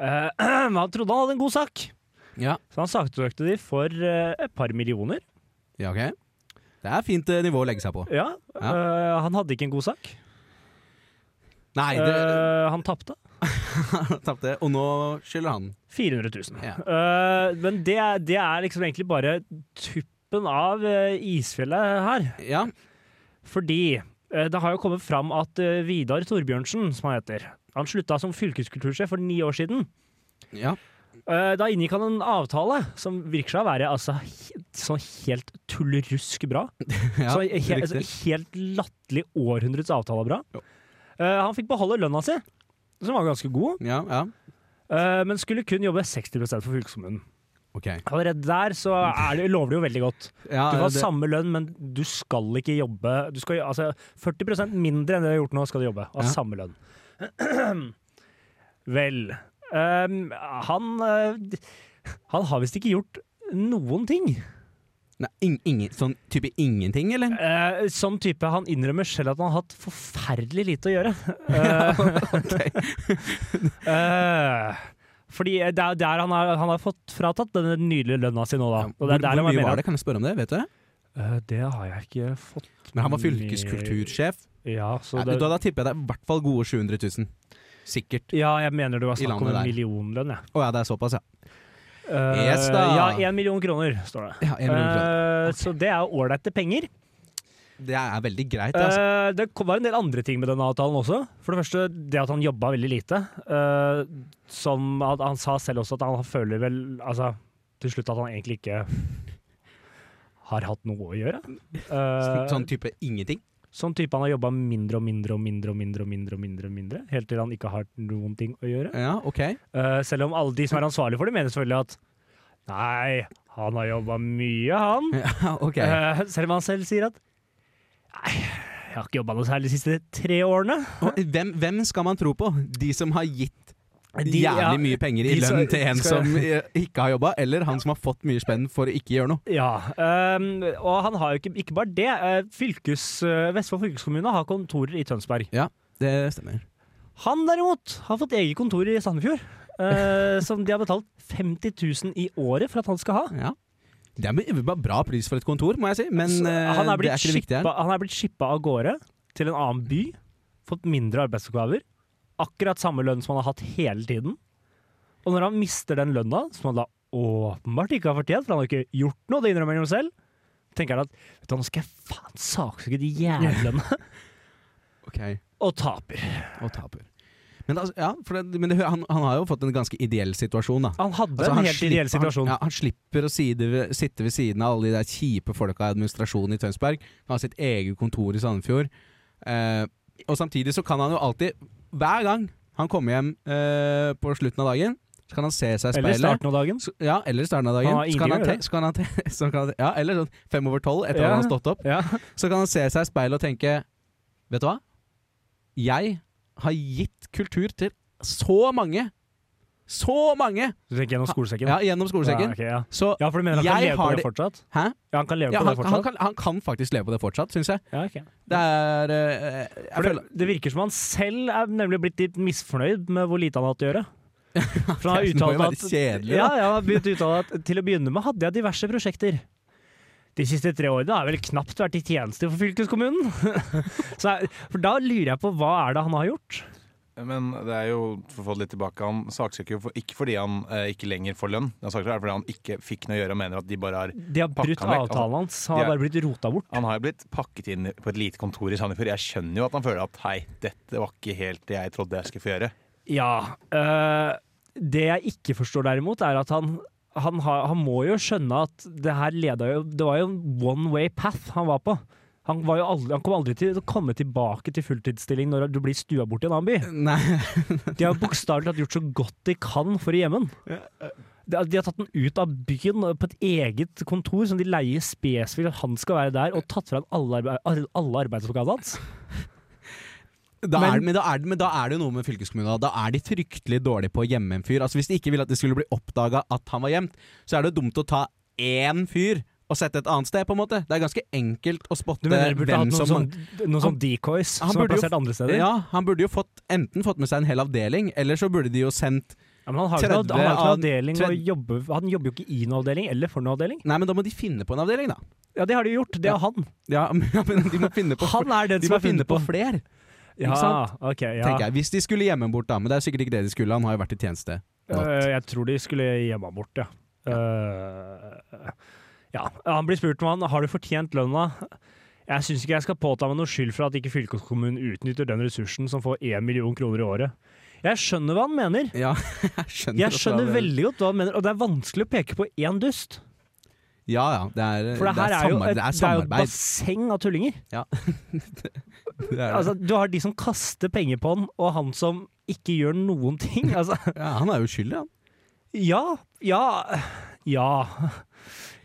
eh, Han trodde han hadde en god sak, Ja, så han saksøkte de for eh, et par millioner. ja ok. Det er fint eh, nivå å legge seg på. Ja, Ja. eh, Han hadde ikke en god sak. Nei, det Eh, han tapte. tapte, og nå skylder han. 400 000. Ja. Uh, men det, det er liksom egentlig bare tuppen av uh, isfjellet her. Ja, Fordi uh, det har jo kommet fram at Vidar Torbjørnsen, som han heter, han slutta som fylkeskultursjef for ni år siden. ja. Da inngikk han en avtale som virker seg å være altså, sånn helt tullerusk bra. ja så he altså, helt latterlig århundrets avtale bra. Eh, han fikk beholde lønna si, som var ganske god, Ja, ja. eh, men skulle kun jobbe 60% for fylkeskommunen. Okay. Allerede der så er det, lover det jo veldig godt. Ja, Du får det- samme lønn, men du skal ikke jobbe du skal, altså, 40% mindre enn det du har gjort nå, skal du jobbe. Av Ja. samme lønn. Vel um, Han eh, Han har visst ikke gjort noen ting. Nei, ing, ingen, sånn type ingenting, eller? Eh, sånn type Han innrømmer selv at han har hatt forferdelig lite å gjøre. Eh, eh, fordi det er der han har, han har fått fratatt denne nydelige lønna si nå, da. Og det er der hvor mye var det? Kan jeg spørre om det? Vet du det? Eh, det har jeg ikke fått Men han var fylkeskultursjef. Ja, så det, da, da tipper jeg det er i hvert fall gode 700 000. Sikkert. ja, jeg mener du har snakket snakk om en millionlønn, jeg. Å ja, det er såpass, ja. Eh, Yes, da. Ja, én million kroner, står det. ja million kroner. Okay. Så det er ålreite penger. Det er veldig greit, altså. Eh, det var en del andre ting med denne avtalen også. For det første, det at han jobba veldig lite. eh, som at han sa selv også at han føler vel altså, til slutt at han egentlig ikke har hatt noe å gjøre. Eh, sånn type ingenting. Sånn type han har jobba mindre og mindre og mindre og mindre og mindre, og mindre, og mindre, helt til han ikke har noen ting å gjøre. Ja, ok. Uh, selv om alle de som er ansvarlige for det, mener selvfølgelig at nei, han har jobba mye, han. Ja, ok. Uh, selv om han selv sier at nei, jeg har ikke jobba noe særlig de siste tre årene. Og hvem, hvem skal man tro på? De som har gitt De- jævlig mye penger i de lønn til en som ikke har jobba, eller han som har fått mye spenn for å ikke gjøre noe? Ja, um, og han har jo ikke, ikke bare det. eh, Fylkes, eh, Vestfold fylkeskommune har kontorer i Tønsberg. Ja, Det stemmer. Han derimot har fått eget kontor i Sandefjord. uh, som de har betalt 50 000 i året for at han skal ha. Ja. Det er b- b- bra pris for et kontor, må jeg si, men uh, han, er det blitt er ikke det viktige her. han er blitt shippa av gårde til en annen by, fått mindre arbeidsoppgaver, akkurat samme lønn som han har hatt hele tiden. Og når han mister den lønna, som han da åpenbart ikke har fortjent, for han har ikke gjort noe, det innrømmer han jo selv, tenker han at vet du, nå skal jeg faen saksøke de jævlene. okay. Og taper. Og taper. Men, altså, ja, for det, men det, han, han har jo fått en ganske ideell situasjon, da. Han hadde Altså, en han helt ideell situasjon. Han, ja, han slipper å side, sitte ved siden av alle de der kjipe folka i administrasjonen i Tønsberg. Han har sitt eget kontor i Sandefjord. Eh, og samtidig så kan han jo alltid, hver gang han kommer hjem eh, på slutten av dagen, så kan han se seg i Eller starten av dagen. Så, ja, eller starten av dagen. Han har Så kan han, te, så kan han, te, så kan han Ja, eller sånn fem over tolv etter Ja. at han har stått opp. Ja. Så kan han se seg i speilet og tenke Vet du hva? Jeg har gitt kultur til så mange. Så mange! Gjennom skolesekken? Ja, gjennom skolesekken. Ja, okay, ja. Så ja, for du mener han kan leve på det det- fortsatt? Hæ? Ja, han kan leve ja, på han, det han, fortsatt? kan, han kan faktisk leve på det fortsatt, syns jeg. Ja, ok. Det er uh, For det, føler, det virker som han selv er nemlig blitt litt misfornøyd med hvor lite han har hatt å gjøre. For han har uttalt at, kjedelig, ja, ja, han har å uttale at til å begynne med hadde jeg diverse prosjekter. De siste tre årene har jeg vel knapt vært i tjeneste for fylkeskommunen. Så for da lurer jeg på hva er det han har gjort? Men det er jo, for å få det litt tilbake, han saksøker jo for, ikke fordi han eh, ikke lenger får lønn. Han saksøker fordi han ikke fikk noe å gjøre og mener at de bare har De har brutt han vekk, avtalen hans. Han har er- bare blitt rota bort. Han har jo blitt pakket inn på et lite kontor i Sandefjord. Jeg skjønner jo at han føler at hei, dette var ikke helt det jeg trodde jeg skulle få gjøre. Ja. øh, det jeg ikke forstår derimot, er at han han, har, han må jo skjønne at det her leda jo Det var jo en one way path han var på. Han, aldri, han kom aldri til å komme tilbake til fulltidsstilling når du blir stua bort i en annen by. Nei. De har bokstavelig talt gjort så godt de kan for å gjemme den. De, de har tatt den ut av byen på et eget kontor som de leier spesifikt at han skal være der, og tatt fra ham alle, arbeid, alle arbeidsoppgavene hans. Da Men- er, men, da er, det- men da er det jo noe med fylkeskommunen. Da er de fryktelig dårlige på å gjemme en fyr. Altså Hvis de ikke ville at det skulle bli oppdaga at han var gjemt, så er det dumt å ta én fyr og sette et annet sted, på en måte. Det er ganske enkelt å spotte hvem som sånn, noen sånn decoys han som er plassert jo andre steder? Ja, han burde jo fått, enten fått med seg en hel avdeling, eller så burde de jo sendt Ja, men han har jo ikke noe- 30 han har ikke noe av- avdeling og Han jobber jo ikke i noen avdeling eller for noen avdeling. Nei, men da må de finne på en avdeling, da. Ja, det har de gjort. Det er han. Ja, han. ja, men de må finne på, Han er den de som må finne på på. flere, Ja, sant? ok, ja. tenker jeg. Hvis de skulle gjemme ham bort, da. Men det er sikkert ikke det de skulle. Han har jo vært i tjeneste. Uh, jeg tror de skulle gjemme ham bort, ja. Øh, ja. Han blir spurt om han har du fortjent lønna. Jeg syns ikke jeg skal påta meg noe skyld for at ikke fylkeskommunen utnytter den ressursen som får én million kroner i året. Jeg skjønner hva han mener. Ja, jeg skjønner, Jeg skjønner veldig godt hva han mener, og det er vanskelig å peke på én dust. Ja ja, det er, For det det er, er, jo et, det er det er jo et basseng av tullinger. Er det. Altså, du har de som kaster penger på han, og han som ikke gjør noen ting. Altså, ja, han er jo uskyldig, han. ja, ja, ja.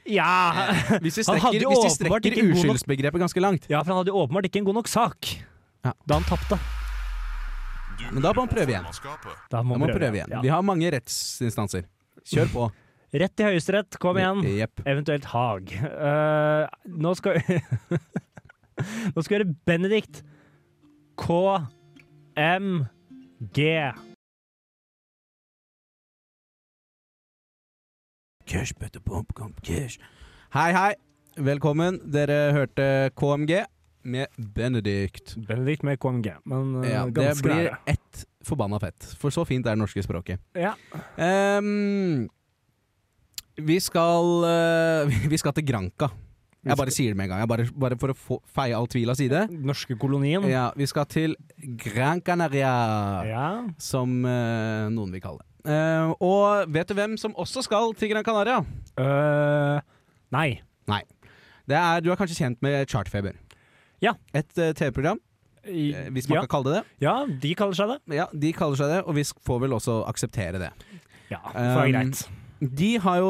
Ja. Hvis vi strekker, hvis vi strekker nok- uskyldsbegrepet ganske langt, ja, for han hadde jo åpenbart ikke en god nok sak Ja. da han tapte. Men da må han prøve igjen. Da må da må han prøve igjen. Ja. Vi har mange rettsinstanser. Kjør på. Rett til Høyesterett, kom igjen. Yep. Eventuelt Haag. Uh, nå skal Nå skal vi høre Benedikt KMG. Cash, butter, pump, pump, cash. Hei, hei. Velkommen. Dere hørte KMG med Benedict. Benedikt med KMG, men uh, Ja, det blir nære. ett forbanna fett. For så fint er det norske språket. Ja. Um, vi skal uh, Vi skal til Granca. Jeg bare sier det med en gang. Bare, bare for å få, feie all tvil av side. Norske kolonien. Ja, vi skal til Gran Canaria, Ja. som uh, noen vil kalle det. Eh, og vet du hvem som også skal til Gran Canaria? Uh, nei. Det er, Du er kanskje kjent med Chartfeber? Ja. Et uh, TV-program, hvis man ja. kan kalle det det. ja, de kaller seg det. Ja, De kaller seg det, og vi får vel også akseptere det. Ja, for det Um, greit. De har jo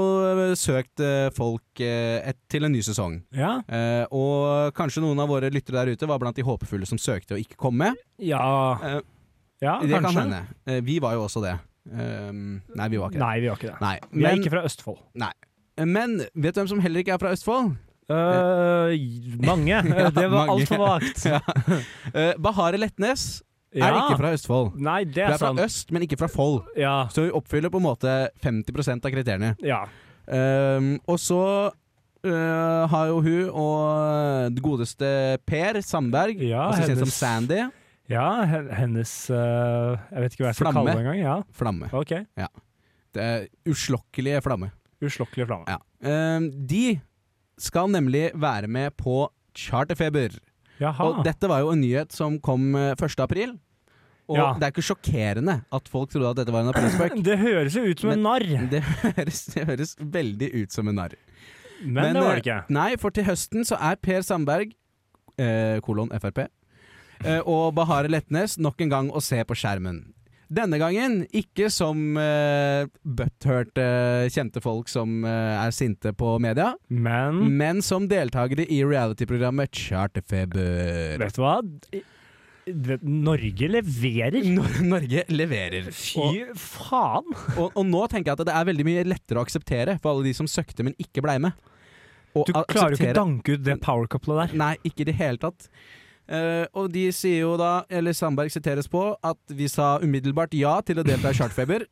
søkt folk et, til en ny sesong. Ja. Eh, og kanskje noen av våre lyttere der ute var blant de håpefulle som søkte og ikke kom med. Ja, Eh, ja det kan hende. Eh, vi var jo også det. Um, nei, vi var ikke det. Nei, vi var ikke det. Nei. Vi er ikke fra Østfold. men vet du hvem som heller ikke er fra Østfold? Uh, mange. Det var altfor vagt. Ja. uh, Bahare Letnes er ikke fra Østfold. Nei, det er er fra sant. øst, men ikke fra Fold. Ja. Så vi oppfyller på en måte 50% av kriteriene. ja. Um, og så uh, har jo hun og det godeste Per Sandberg, Ja, også kjent som Sandy, Ja, hennes uh, Jeg vet ikke hva jeg skal kalle det engang. Ja. Flamme. Ok. Det er uslokkelige flamme. Uslokkelige flamme. Ja. Uh, de skal nemlig være med på Charterfeber. Jaha. Og dette var jo en nyhet som kom eh, 1. april. Og Ja. det er ikke sjokkerende at folk trodde at dette var en aprilspøk. Det høres jo ut som en narr, Det høres, det høres veldig ut som en narr. men, det var det eh, ikke. Nei, for til høsten så er Per Sandberg, eh, kolon Frp, eh, og Bahare Letnes nok en gang å se på skjermen. Denne gangen ikke som uh, butthurt uh, kjente folk som uh, er sinte på media, Men men som deltakere i reality-programmet Charterfeber. vet du hva? Norge leverer. Nor Norge leverer. Fy faen! Og, og nå tenker jeg at det er veldig mye lettere å akseptere for alle de som søkte, men ikke blei med. Og Du klarer jo ikke å danke ut det powercouplet der. Nei, ikke i det hele tatt. Eh, og de sier jo da, eller Sandberg siteres på, at vi sa umiddelbart ja til å delta i Chartfeber.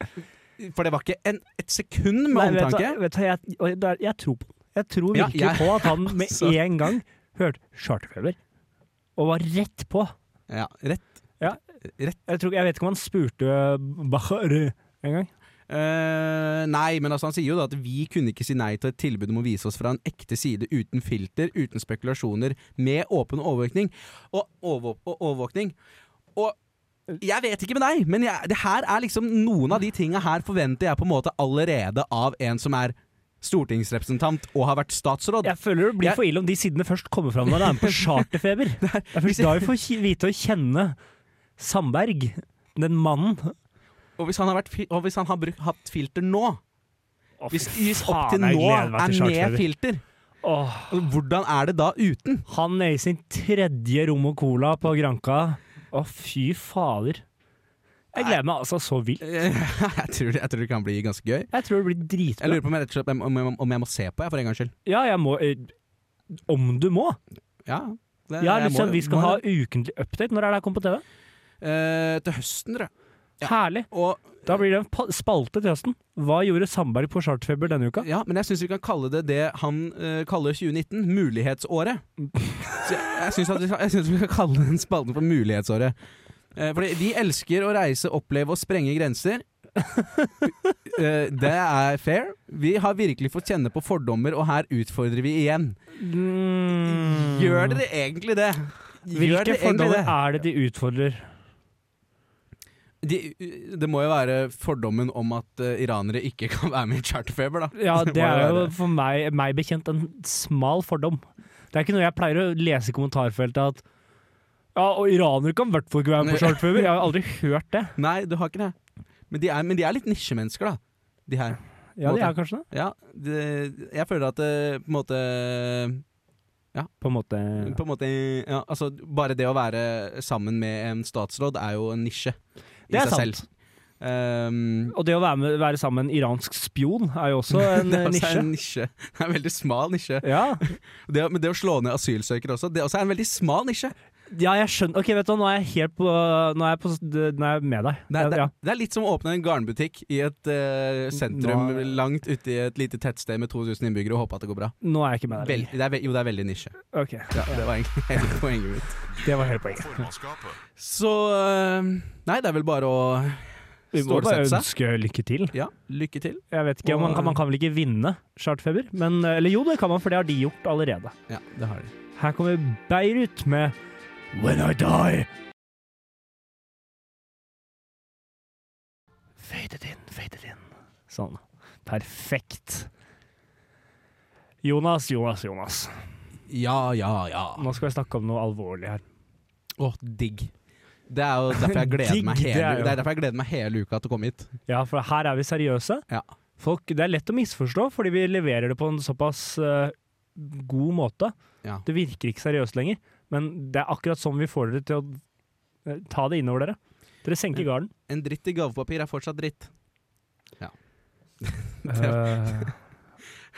For det var ikke en, et sekund med Nei, vet du omtanke. vet du jeg, jeg tror på Jeg tror Ja, virkelig jeg- på at han med Altså. en gang hørte Chartfeber, og var rett på. Ja, rett. Ja. rett. Jeg, tror, jeg vet ikke om han spurte Bahar en gang. Eh, nei, men altså han sier jo da at vi kunne ikke si nei til et tilbud om å vise oss fra en ekte side uten filter, uten spekulasjoner, med åpen overvåkning. Og, over, og overvåkning. Og jeg vet ikke med deg, men jeg, det her er liksom noen av de tinga her forventer jeg på en måte allerede av en som er stortingsrepresentant og har vært statsråd. Jeg føler det blir Jeg- for ille om de sidene først kommer fram når det er med på charterfeber. Det er først da vi får vite og kjenne Sandberg, den mannen. Og hvis han har, hvis han har brukt, hatt filter nå, oh, hvis, fy opp til nå er med filter, oh. hvordan er det da uten? han er i sin tredje rom og cola på Granka. Å, fy fader. Jeg gleder meg altså så vilt. jeg, tror, det- jeg tror det kan bli ganske gøy. Jeg tror det blir Jeg lurer på om jeg, slett, om, om, om jeg må se på, jeg, for en gangs skyld. Ja, jeg må eh, Om du må. Ja, det, Ja, jeg liksom, må- vi skal må ha ukentlig update. Når er det her kommer på TV? Eh, Til høsten, tror jeg. Ja. Herlig. Og, Da blir det en spalte til høsten. Hva gjorde Sandberg på Chartfeber denne uka? ja, men jeg syns vi kan kalle det det han uh, kaller 2019, mulighetsåret. Så jeg jeg syns vi kan kalle den spalten for mulighetsåret. Uh, fordi vi elsker å reise, oppleve og sprenge grenser. uh, det er fair. Vi har virkelig fått kjenne på fordommer, og her utfordrer vi igjen. Mm. Gjør dere egentlig det? Gjør Hvilke fordommer det? er det de utfordrer? De, det må jo være fordommen om at uh, iranere ikke kan være med i charterfeber, da. Ja, Det det er jo for meg, meg bekjent en smal fordom. Det er ikke noe jeg pleier å lese i kommentarfeltet at ja, og iranere kan i hvert fall ikke være med på charterfeber. Jeg har aldri hørt det. Nei, du har ikke det. Men de er, men de er litt nisjemennesker, da. De her. Ja, de er kanskje det. Ja, det, jeg føler at det på en måte På en måte. På en måte ja, altså, Bare det å være sammen med en statsråd er jo en nisje i Det er seg sant. selv. Um, Og det å være, med, være sammen med en iransk spion er jo også en det er også nisje. en nisje. Det er en veldig smal nisje. Ja. Det, men det å slå ned asylsøkere også, det også er en veldig smal nisje. Ja, jeg skjønner. Ok, vet du nå er jeg helt på Nå er jeg, på, nå er jeg med deg. Det er, det, ja. det er litt som å åpne en garnbutikk i et uh, sentrum Nå- langt ute i et lite tettsted med 2000 innbyggere og håpe at det går bra. Nå er jeg ikke med deg. Vel, lenger. det er, jo, det er veldig nisje. Ok, Ja, det var egentlig hele poenget mitt. Det var hele poenget. Så eh, Nei, det er vel bare å Vi må bare ønske lykke til. Ja, lykke til. Jeg vet ikke, man kan, man kan vel ikke vinne chartfeber? Men, eller jo, det kan man, for det har de gjort allerede. Ja, det har de. Her kommer Beirut med When I Die. Fade it in, fade it in. Sånn. Perfekt. Jonas, Jonas, Jonas. Ja, ja, ja. Nå skal vi snakke om noe alvorlig her. Å, digg. Det er jo derfor jeg gleder meg Digg, det hele, er det er derfor jeg gleder meg hele uka til å komme hit. Ja, for her er vi seriøse. Ja. Folk, det er lett å misforstå, fordi vi leverer det på en såpass uh, god måte. Ja. Det virker ikke seriøst lenger, men det er akkurat sånn vi får dere til å eh, ta det innover dere. Dere senker garden. En dritt i gavepapir er fortsatt dritt. Ja. Eh,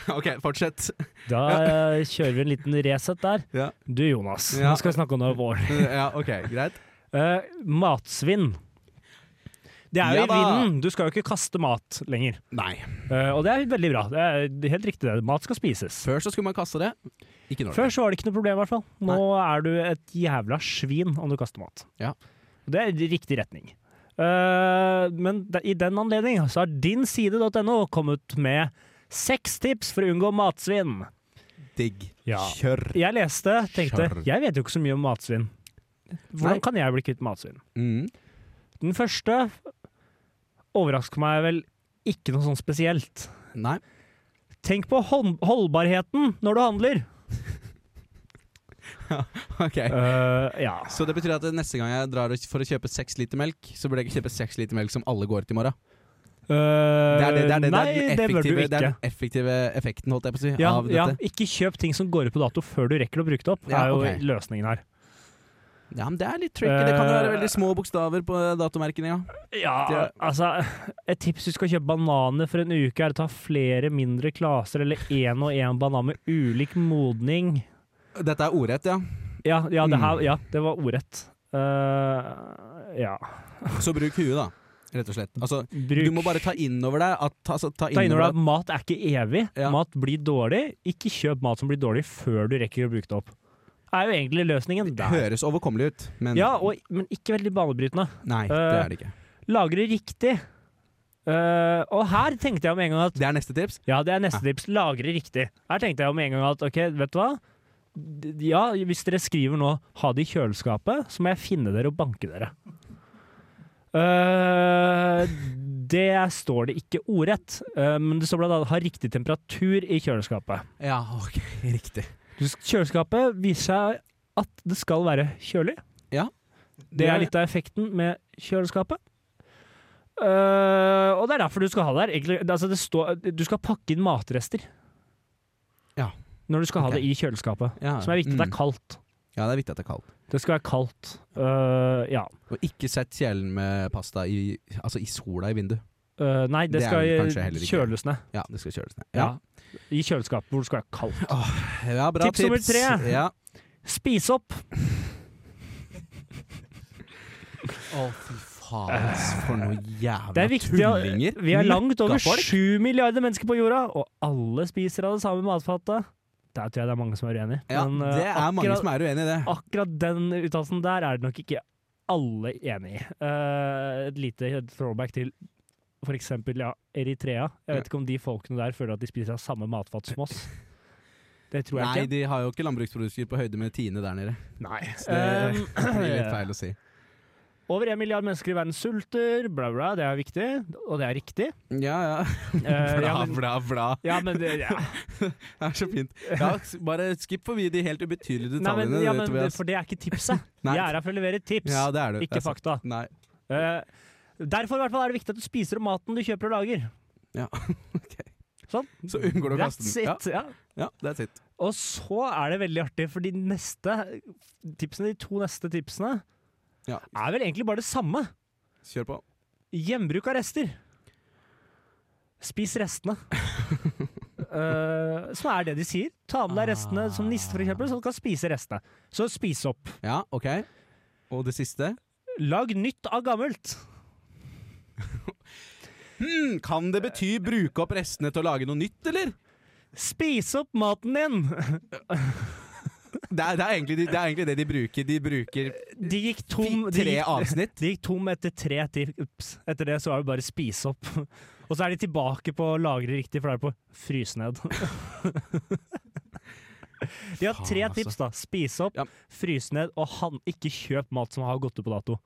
OK, fortsett. da eh, kjører vi en liten reset der. Ja. Du Jonas, Ja. nå skal vi snakke om noe alvorlig. ja, OK, greit. Uh, matsvinn. Det er jo Ja i vinden. Du skal jo ikke kaste mat lenger. Nei. Uh, og det er veldig bra. Det er helt riktig det. Mat skal spises. Før så skulle man kaste det. Ikke nå. Før så var det ikke noe problem, i hvert fall. Nå er du et jævla svin om du kaster mat. Ja. Det er i riktig retning. Uh, men i den anledning så har dinside.no kommet med seks tips for å unngå matsvinn. Digg. Ja. Kjør. Jeg leste, tenkte Kjør. Jeg vet jo ikke så mye om matsvinn. Hvordan Nei. kan jeg bli kvitt matsvinn? Mm. Den første overrasker meg vel ikke noe sånn spesielt. Nei. Tenk på hold holdbarheten når du handler. Ja, OK. Uh, ja. Så det betyr at neste gang jeg drar for å kjøpe seks liter melk, så burde jeg ikke kjøpe seks liter melk som alle går ut i morgen. Eh, Det er, det, det, er, det, nei, det, er den bør du effektive, det er den effektive effekten, holdt jeg på å si, Ja, av ja, ikke kjøp ting som går ut på dato før du rekker å bruke det opp. Ja, er jo ok. løsningen her. Ja, men det er litt tricky. Det kan jo være Eh, veldig små bokstaver på datomerkene, ja. Ja, altså Et tips du skal kjøpe bananer for en uke, er å ta flere mindre klaser eller én og én banan med ulik modning. Dette er ordrett, ja. Ja, ja, det, Mm. her, ja det var ordrett. Uh, ja. Så bruk huet, da. Rett og slett. Altså, du må bare ta innover deg at altså, ta Ta innover deg at mat er ikke evig. Ja. Mat blir dårlig. Ikke kjøp mat som blir dårlig før du rekker å bruke det opp. Er jo egentlig løsningen der. Det høres overkommelig ut, men Ja, og, men ikke veldig banebrytende. nei, det Eh, er det ikke. Lagre riktig. Uh, og her tenkte jeg om en gang at Det er neste tips. Ja, det er neste tips. Lagre riktig. Her tenkte jeg om en gang at ok, vet du hva? Ja, hvis dere skriver nå 'ha det i kjøleskapet', så må jeg finne dere og banke dere. Uh, det står det ikke ordrett, uh, men det står blant annet 'ha riktig temperatur i kjøleskapet'. Ja, ok, riktig. Kjøleskapet viser seg at det skal være kjølig. Ja. Det er litt av effekten med kjøleskapet. Uh, og det er derfor du skal ha det her. Altså det står, du skal pakke inn matrester. Ja. Når du skal okay. ha det i kjøleskapet. Ja, Som er viktig. at Det mm. er kaldt. Ja, det er viktig at det er kaldt. Det skal være kaldt. Uh, ja. Og ikke sett kjelen med pasta i, altså i sola i vinduet. Eh, nei, det, Det skal kjøles ned. Ja, det skal kjøles ned. Ja. I kjøleskapet hvor det skal være kaldt. ja bra Tips nummer tre. Ja. Spis opp! Å, fy faen, for noe jævla er tullinger. Vi er langt over sju milliarder mennesker på jorda, og alle spiser av det samme matfatet. Der tror jeg det er mange som er uenig. Ja, Men, uh, det er mange som er uenig i det. Akkurat den uttalelsen der er det nok ikke alle enig i. Uh, et lite throwback til eksempel ja, Eritrea. Jeg vet ikke om de folkene der føler at de spiser av samme matfat som oss. Det tror jeg Nei, ikke. de har jo ikke landbruksprodukter på høyde med Tine der nede. Nei. Så det Um, blir litt feil å si. Over en milliard mennesker i verden sulter, bla, bla. Det er viktig, og det er riktig. Ja, ja. Eh, Bla, bla, bla. ja, men det, ja. Det er så fint. Ja, bare skipp forbi de helt ubetydelige Nei, men, detaljene. ja, men, det- for det er ikke tipset. Nei. Jeg er her for å levere tips, Ja, det er du. Det ikke er fakta. Nei. Eh, derfor hvert fall er det viktig at du spiser opp maten du kjøper og lager. ok. Sånn. Så unngår du å kaste den. That's it. Ja. ja, that's it. Og så er det veldig artig, for de neste tipsene, de to neste tipsene Ja. er vel egentlig bare det samme. Kjør på. Gjenbruk av rester. Spis restene. uh, som er det de sier. Ta med deg restene som niste, for eksempel, så du kan spise restene. Så spis opp. Ja, OK. Og det siste? Lag nytt av gammelt. Hmm, kan det bety bruke opp restene til å lage noe nytt, eller? Spis opp maten din! Det er, det er, egentlig, det er egentlig det de bruker. De bruker De gikk tom de gikk, avsnitt. De gikk tom etter tre tips. Etter det så er det bare spise opp. Og så er de tilbake på å lagre riktig, for da er det på fryse ned. De har tre Faen, altså. tips, da. Spise opp, fryse ned, og han, ikke kjøp mat som har gått ut på dato.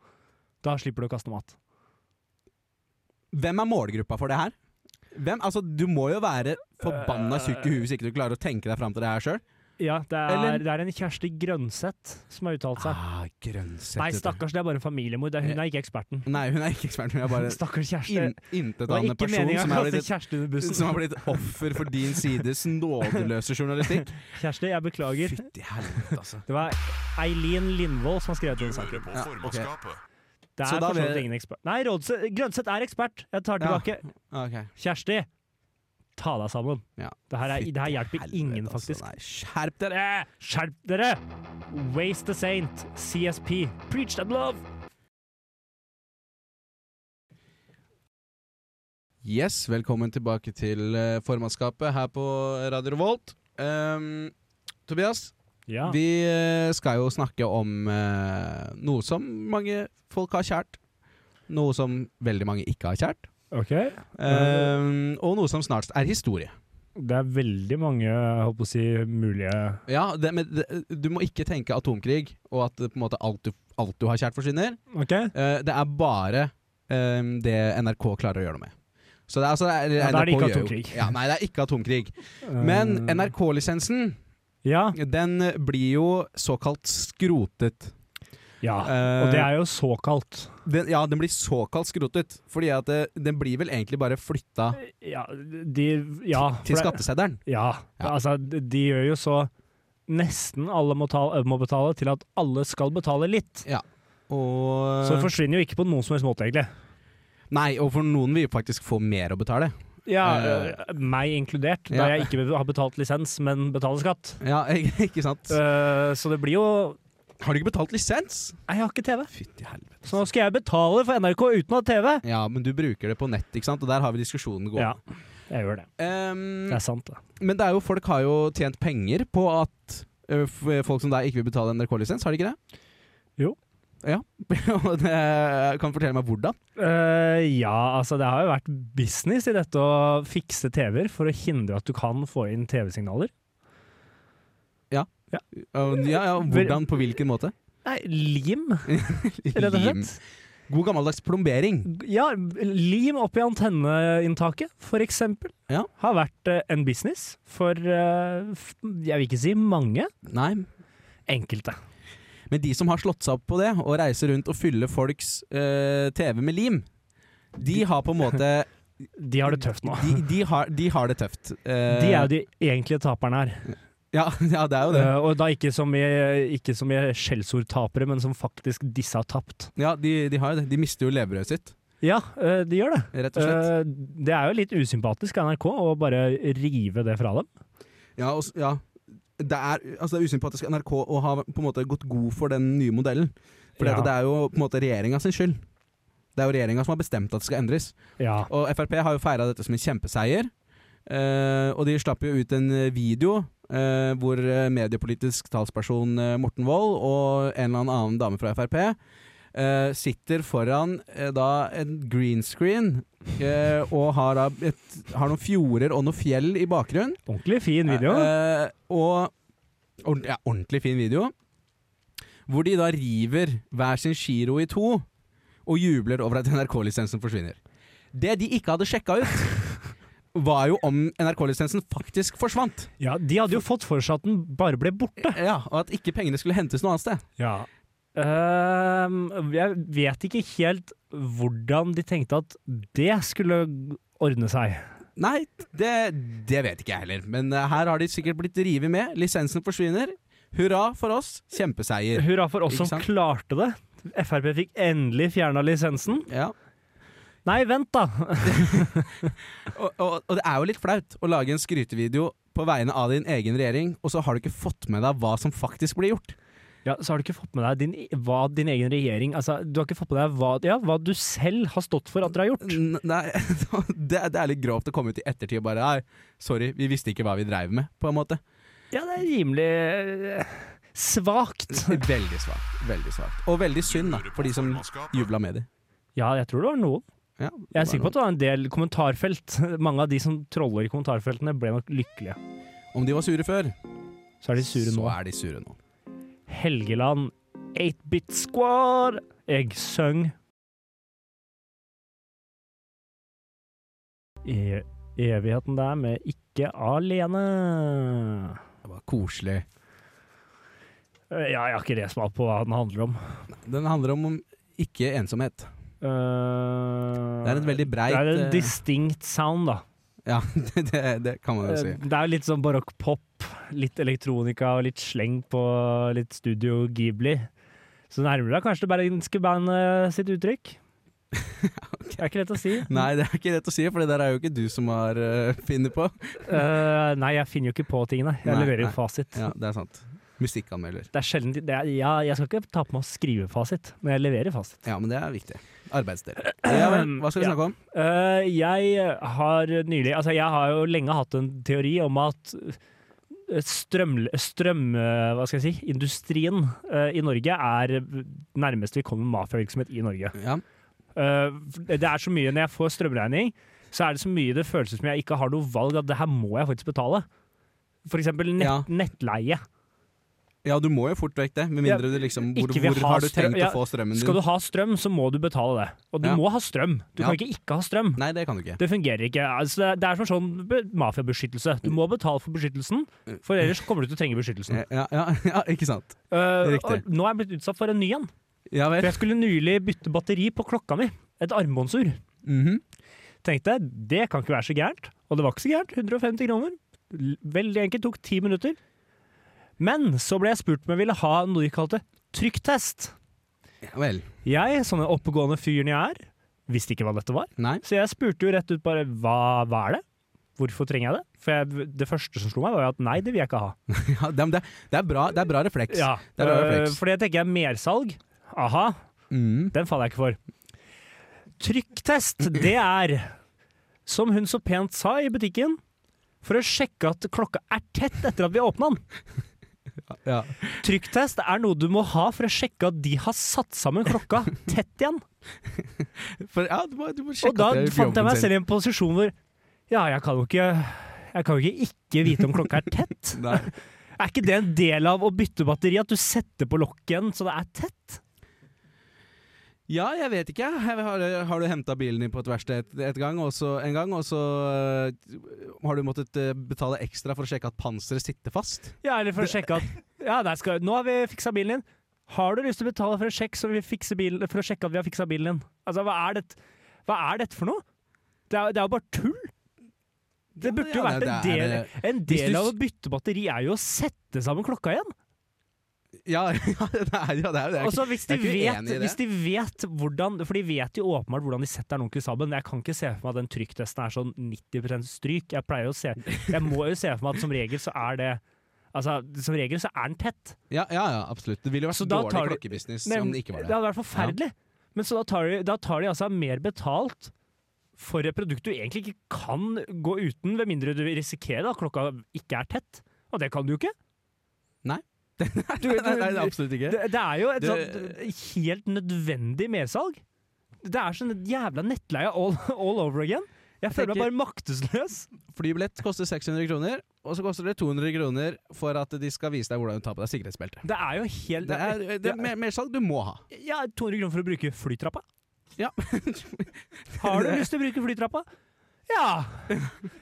Da slipper du å kaste mat. Hvem er målgruppa for det her? Hvem? Altså, du må jo være forbanna tjukk i huet hvis ikke du klarer å tenke deg fram til det her sjøl. Ja, det er, Eller- det er en Kjersti Grønseth som har uttalt seg. Ah, grønnsett. Nei, stakkars, det er bare en familiemor. Er, hun er ikke eksperten. Nei, hun er ikke eksperten. Hun er bare Stakkars Kjersti. in, intetanende person som er, blitt, som har blitt offer for din sides nådeløse journalistikk. Kjersti, jeg beklager. Fytti helvete, altså. Det var Eileen Lindvold som har skrevet den saken. Ja, ok. Det er for så vidt ingen ekspert. Nei, Rådse- Grønseth er ekspert. Jeg tar Ja. tilbake. Kjersti, ta deg sammen. Ja. Det her, er, hjelper helvete, ingen, altså. faktisk. Nei, skjerp dere! Skjerp dere! Waste the Saint, CSP, preach them love! Yes, velkommen tilbake til eh, formannskapet her på Radio Revolt. Um, Tobias, Ja. vi eh, skal jo snakke om eh, noe som mange folk har kjært. Noe som veldig mange ikke har kjært. OK. Um, og noe som snart er historie. Det er veldig mange jeg håper å si, mulige Ja, det, men det, du må ikke tenke atomkrig, og at måte alt du, alt du har kjært forsvinner. Okay. Uh, det er bare um, det NRK klarer å gjøre noe med. Så det er, altså, det er, Ja, da er det ikke atomkrig. Ja, nei, det er ikke atomkrig. Men NRK-lisensen, Ja. den blir jo såkalt skrotet. ja. Eh, Og det er jo såkalt. den, ja, den blir såkalt skrotet, fordi at det, den blir vel egentlig bare flytta Ja, de Ja. til skatteseddelen. Ja, Ja. altså de, gjør jo så Nesten alle må, ta, må betale til at alle skal betale litt. Og Så det forsvinner jo ikke på noen som helst måte, egentlig. Nei, og for noen vil jo faktisk få mer å betale. Ja, øh, Meg inkludert, ja. da jeg ikke har betalt lisens, men betaler skatt. Ja, ikke sant? uh, så det blir jo Har du ikke betalt lisens? Nei, jeg har ikke TV. Fytti helvete. Så nå skal jeg betale for NRK uten å ha TV. Ja, men du bruker det på nett, ikke sant? Og der har vi diskusjonen gående. Ja, jeg gjør det. Um, Det er sant, det. men det er jo, folk har jo tjent penger på at folk som deg ikke vil betale NRK-lisens, har de ikke det? Ja, og det kan du fortelle meg hvordan? Uh, ja, altså det har jo vært business i dette å fikse TV-er for å hindre at du kan få inn TV-signaler. Ja. Ja, ja, hvordan, på hvilken måte? Nei, lim, rett og slett. God gammeldags plombering. Ja, lim oppi antenneinntaket, for eksempel, Ja. har vært uh, en business for uh, Jeg vil ikke si mange, Nei, enkelte. Men de som har slått seg opp på det, og reiser rundt og fyller folks uh, TV med lim, de har på en måte De har det tøft nå. De, de, har, de har det tøft. Uh, De er jo de egentlige taperne her. ja, ja, det er jo det. Uh, og da ikke som i, ikke som i skjellsordtapere, men som faktisk disse har tapt. Ja, de, de har jo det. De mister jo levebrødet sitt, Ja, eh, de gjør det. rett og slett. Eh, det er jo litt usympatisk av NRK å bare rive det fra dem. Ja, og, ja. Det er, altså det er usympatisk NRK å ha på en måte gått god for den nye modellen. For Ja. det er jo på en måte regjeringa sin skyld. Det er jo regjeringa som har bestemt at det skal endres. Ja. Og Frp har jo feira dette som en kjempeseier. Eh, og de slapp jo ut en video eh, hvor eh, mediepolitisk talsperson eh, Morten Wold og en eller annen dame fra Frp eh, sitter foran uh, da en green screen uh, og har, et, har noen fjorder og noe fjell i bakgrunnen. Ordentlig fin video. Og ord- ja, ordentlig fin video. Hvor de da river hver sin giro i to og jubler over at NRK-lisensen forsvinner. Det de ikke hadde sjekka ut, var jo om NRK-lisensen faktisk forsvant. Ja, De hadde jo fått for seg at den bare ble borte. Ja, Og at ikke pengene skulle hentes noe annet sted. Ja. Ehm, jeg vet ikke helt hvordan de tenkte at det skulle ordne seg. Nei, det, det vet ikke jeg heller. Men uh, her har de sikkert blitt revet med. Lisensen forsvinner. Hurra for oss. Kjempeseier. Hurra for oss Ikke som sant? klarte det. Frp fikk endelig fjerna lisensen. Ja. Nei, vent, da! Og, og, og det er jo litt flaut å lage en skrytevideo på vegne av din egen regjering, og så har du ikke fått med deg hva som faktisk blir gjort. Ja, Så har du ikke fått med deg din, hva din egen regjering Altså, Du har ikke fått med deg hva, ja, hva du selv har stått for at dere har gjort. Nei, det, det er litt grovt å komme ut i ettertid og bare Nei, sorry, vi visste ikke hva vi dreiv med, på en måte. Ja, det er rimelig eh, svakt. Veldig svakt. Veldig svakt. Og veldig synd, da, for de som jubla med det. Ja, jeg tror det var noen. Ja, Jeg er sikker på at det var en del kommentarfelt. Mange av de som troller i kommentarfeltene, ble nok lykkelige. Om de var sure før, Så er de sure nå. så er de sure nå. Helgeland, 8-bit squad. Jeg søng I evigheten der med Ikke alene. Det var koselig. Eh, Ja, jeg har ikke resmak på hva den handler om. Den handler om ikke ensomhet. det Det er et veldig breit Det er eh, en distinct sound, da. Ja, det, det, det kan man jo si. Eh, Det er litt sånn barokk-pop, litt elektronika og litt sleng på litt Studio Ghibli. Så nærmer du deg kanskje det bergenske bandet sitt uttrykk. Det er ikke lett å si. Nei, det er ikke rett å si, for det der er jo ikke du som har uh, funnet på. uh, nei, jeg finner jo ikke på tingene. Jeg Nei, leverer jo fasit. Ja, det er sant. Musikkanmelder. Det er sjelden det er, ja, Jeg skal ikke ta på meg å skrive fasit, men jeg leverer fasit. Ja, men det er viktig. Arbeidsdel. Ja hva skal vi snakke om? Uh, jeg har nylig Altså, jeg har jo lenge hatt en teori om at strøm... strøm hva skal jeg si? Industrien eh, i Norge er nærmest vi kommer mafiavirksomhet i Norge. Ja. Eh, det er så mye når jeg får strømregning, så er det så mye det føles som jeg ikke har noe valg, at det her må jeg faktisk betale. For eksempel nett, Ja. nettleie. Ja, du må jo fort vekk det, med mindre du liksom Hvor, hvor ha har du tenkt ja, å få strømmen din? Skal du ha strøm, så må du betale det. Og du Ja. må ha strøm. Du Ja. kan ikke ikke ha strøm. Nei, det kan du ikke. Det fungerer ikke. Altså, det- er som sånn mafiabeskyttelse. Du må betale for beskyttelsen, for ellers kommer du til å trenge beskyttelsen. Ja, ja, ja ikke sant. Uh, Riktig. nå er jeg blitt utsatt for en ny en. Ja For jeg skulle nylig bytte batteri på klokka mi. Et armbåndsur. Mhm. Tenkte det kan ikke være så gærent. Og det var ikke så gærent. 150 kroner. Veldig enkelt. Tok ti minutter. Men så ble jeg spurt om jeg ville ha noe de kalte trykktest. Ja vel. Jeg, som den oppegående fyren jeg er, visste ikke hva dette var. Nei. Så jeg spurte jo rett ut bare hva, hva er det? Hvorfor trenger jeg det? For jeg, det første som slo meg, var jo at nei, det vil jeg ikke ha. Ja, det, det, er bra, det er bra refleks. Ja, Det er bra øh, refleks. for det tenker jeg mersalg. Aha, Mm. den faller jeg ikke for. Trykktest, det er, som hun så pent sa i butikken, for å sjekke at klokka er tett etter at vi har åpna den. Ja. Trykktest er noe du må ha for å sjekke at de har satt sammen klokka tett igjen. For, ja, du må, du må Og da det fant jeg meg selv i en posisjon hvor ja, jeg kan jo ikke jeg kan jo ikke ikke vite om klokka er tett. Er ikke det en del av å bytte batteri, at du setter på lokket igjen så det er tett? Ja, jeg vet ikke. Har, har du henta bilen din på et verksted et, et gang, og så, en gang, og så uh, har du måttet øh, betale ekstra for å sjekke at panseret sitter fast? Ja, eller for å sjekke at Ja, der skal, nå har vi fiksa bilen din. Har du lyst til å betale for en sjekk så vi bilen, for å sjekke at vi har fiksa bilen din? Altså, hva er, det, er dette for noe? Det er, det er jo bare tull! Det burde jo vært det- en det del, en del av å bytte batteri er jo å sette sammen klokka igjen. Ja, ja, det er jo det. Er, det er Og så hvis de, vet, hvis de vet hvordan For de vet jo åpenbart hvordan de setter en ordentlig sammen. Jeg kan ikke se for meg at den trykktesten er sånn 90% stryk. Jeg se Jeg må jo se for meg at som regel så er det Altså, som regel så er den tett. Ja, ja, ja, absolutt. Det ville jo vært Så dårlig tar klokkebusiness Men om det ikke var Det det. hadde vært forferdelig. Men så da tar, de, da tar de altså mer betalt for et produkt du egentlig ikke kan gå uten, ved mindre du risikerer at klokka ikke er tett. Og det kan du jo ikke. Nei. Du, du, Nei, nei, absolutt ikke. det, det er jo et Det- sånt helt nødvendig mersalg. Det er sånn jævla nettleie all, all over again. Jeg føler meg bare maktesløs. Flybillett koster 600 kroner, og så koster det 200 kroner for at de skal vise deg hvordan du tar på deg sikkerhetsbeltet. Det er jo helt Det er, det er mer- mersalg du må ha. Ja, 200 kroner for å bruke flytrappa. Ja. Har du lyst til å bruke flytrappa? Ja.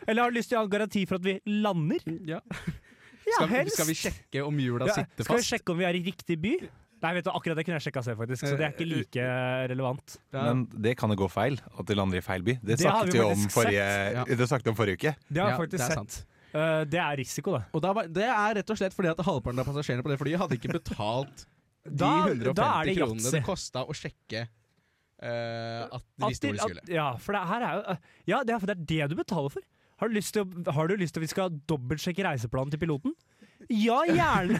Eller har du lyst til å ha garanti for at vi lander? Ja. Ja, Skal, vi- helst. skal vi sjekke om hjula Ja, sitter skal vi sjekke om vi er i riktig by? Nei, vet du, akkurat det kunne jeg sjekka selv, faktisk, så det er ikke like relevant. Ja. Men det kan jo gå feil, at de lander i feil by. Det Det snakket vi om forrige, Ja. det snakket om forrige uke. Det har vi faktisk det er sett. sant. Eh, det er risiko, det. Og da var, det er rett og slett fordi at halvparten av passasjerene på det flyet hadde ikke betalt de Da- 150 da er det kronene det kosta å sjekke uh, at de visste hvor de skulle. at- Ja, for det her er jo Ja, det er, for det er det du betaler for. Har du lyst til, å- har du lyst til at vi skal dobbeltsjekke reiseplanen til piloten? Ja, gjerne!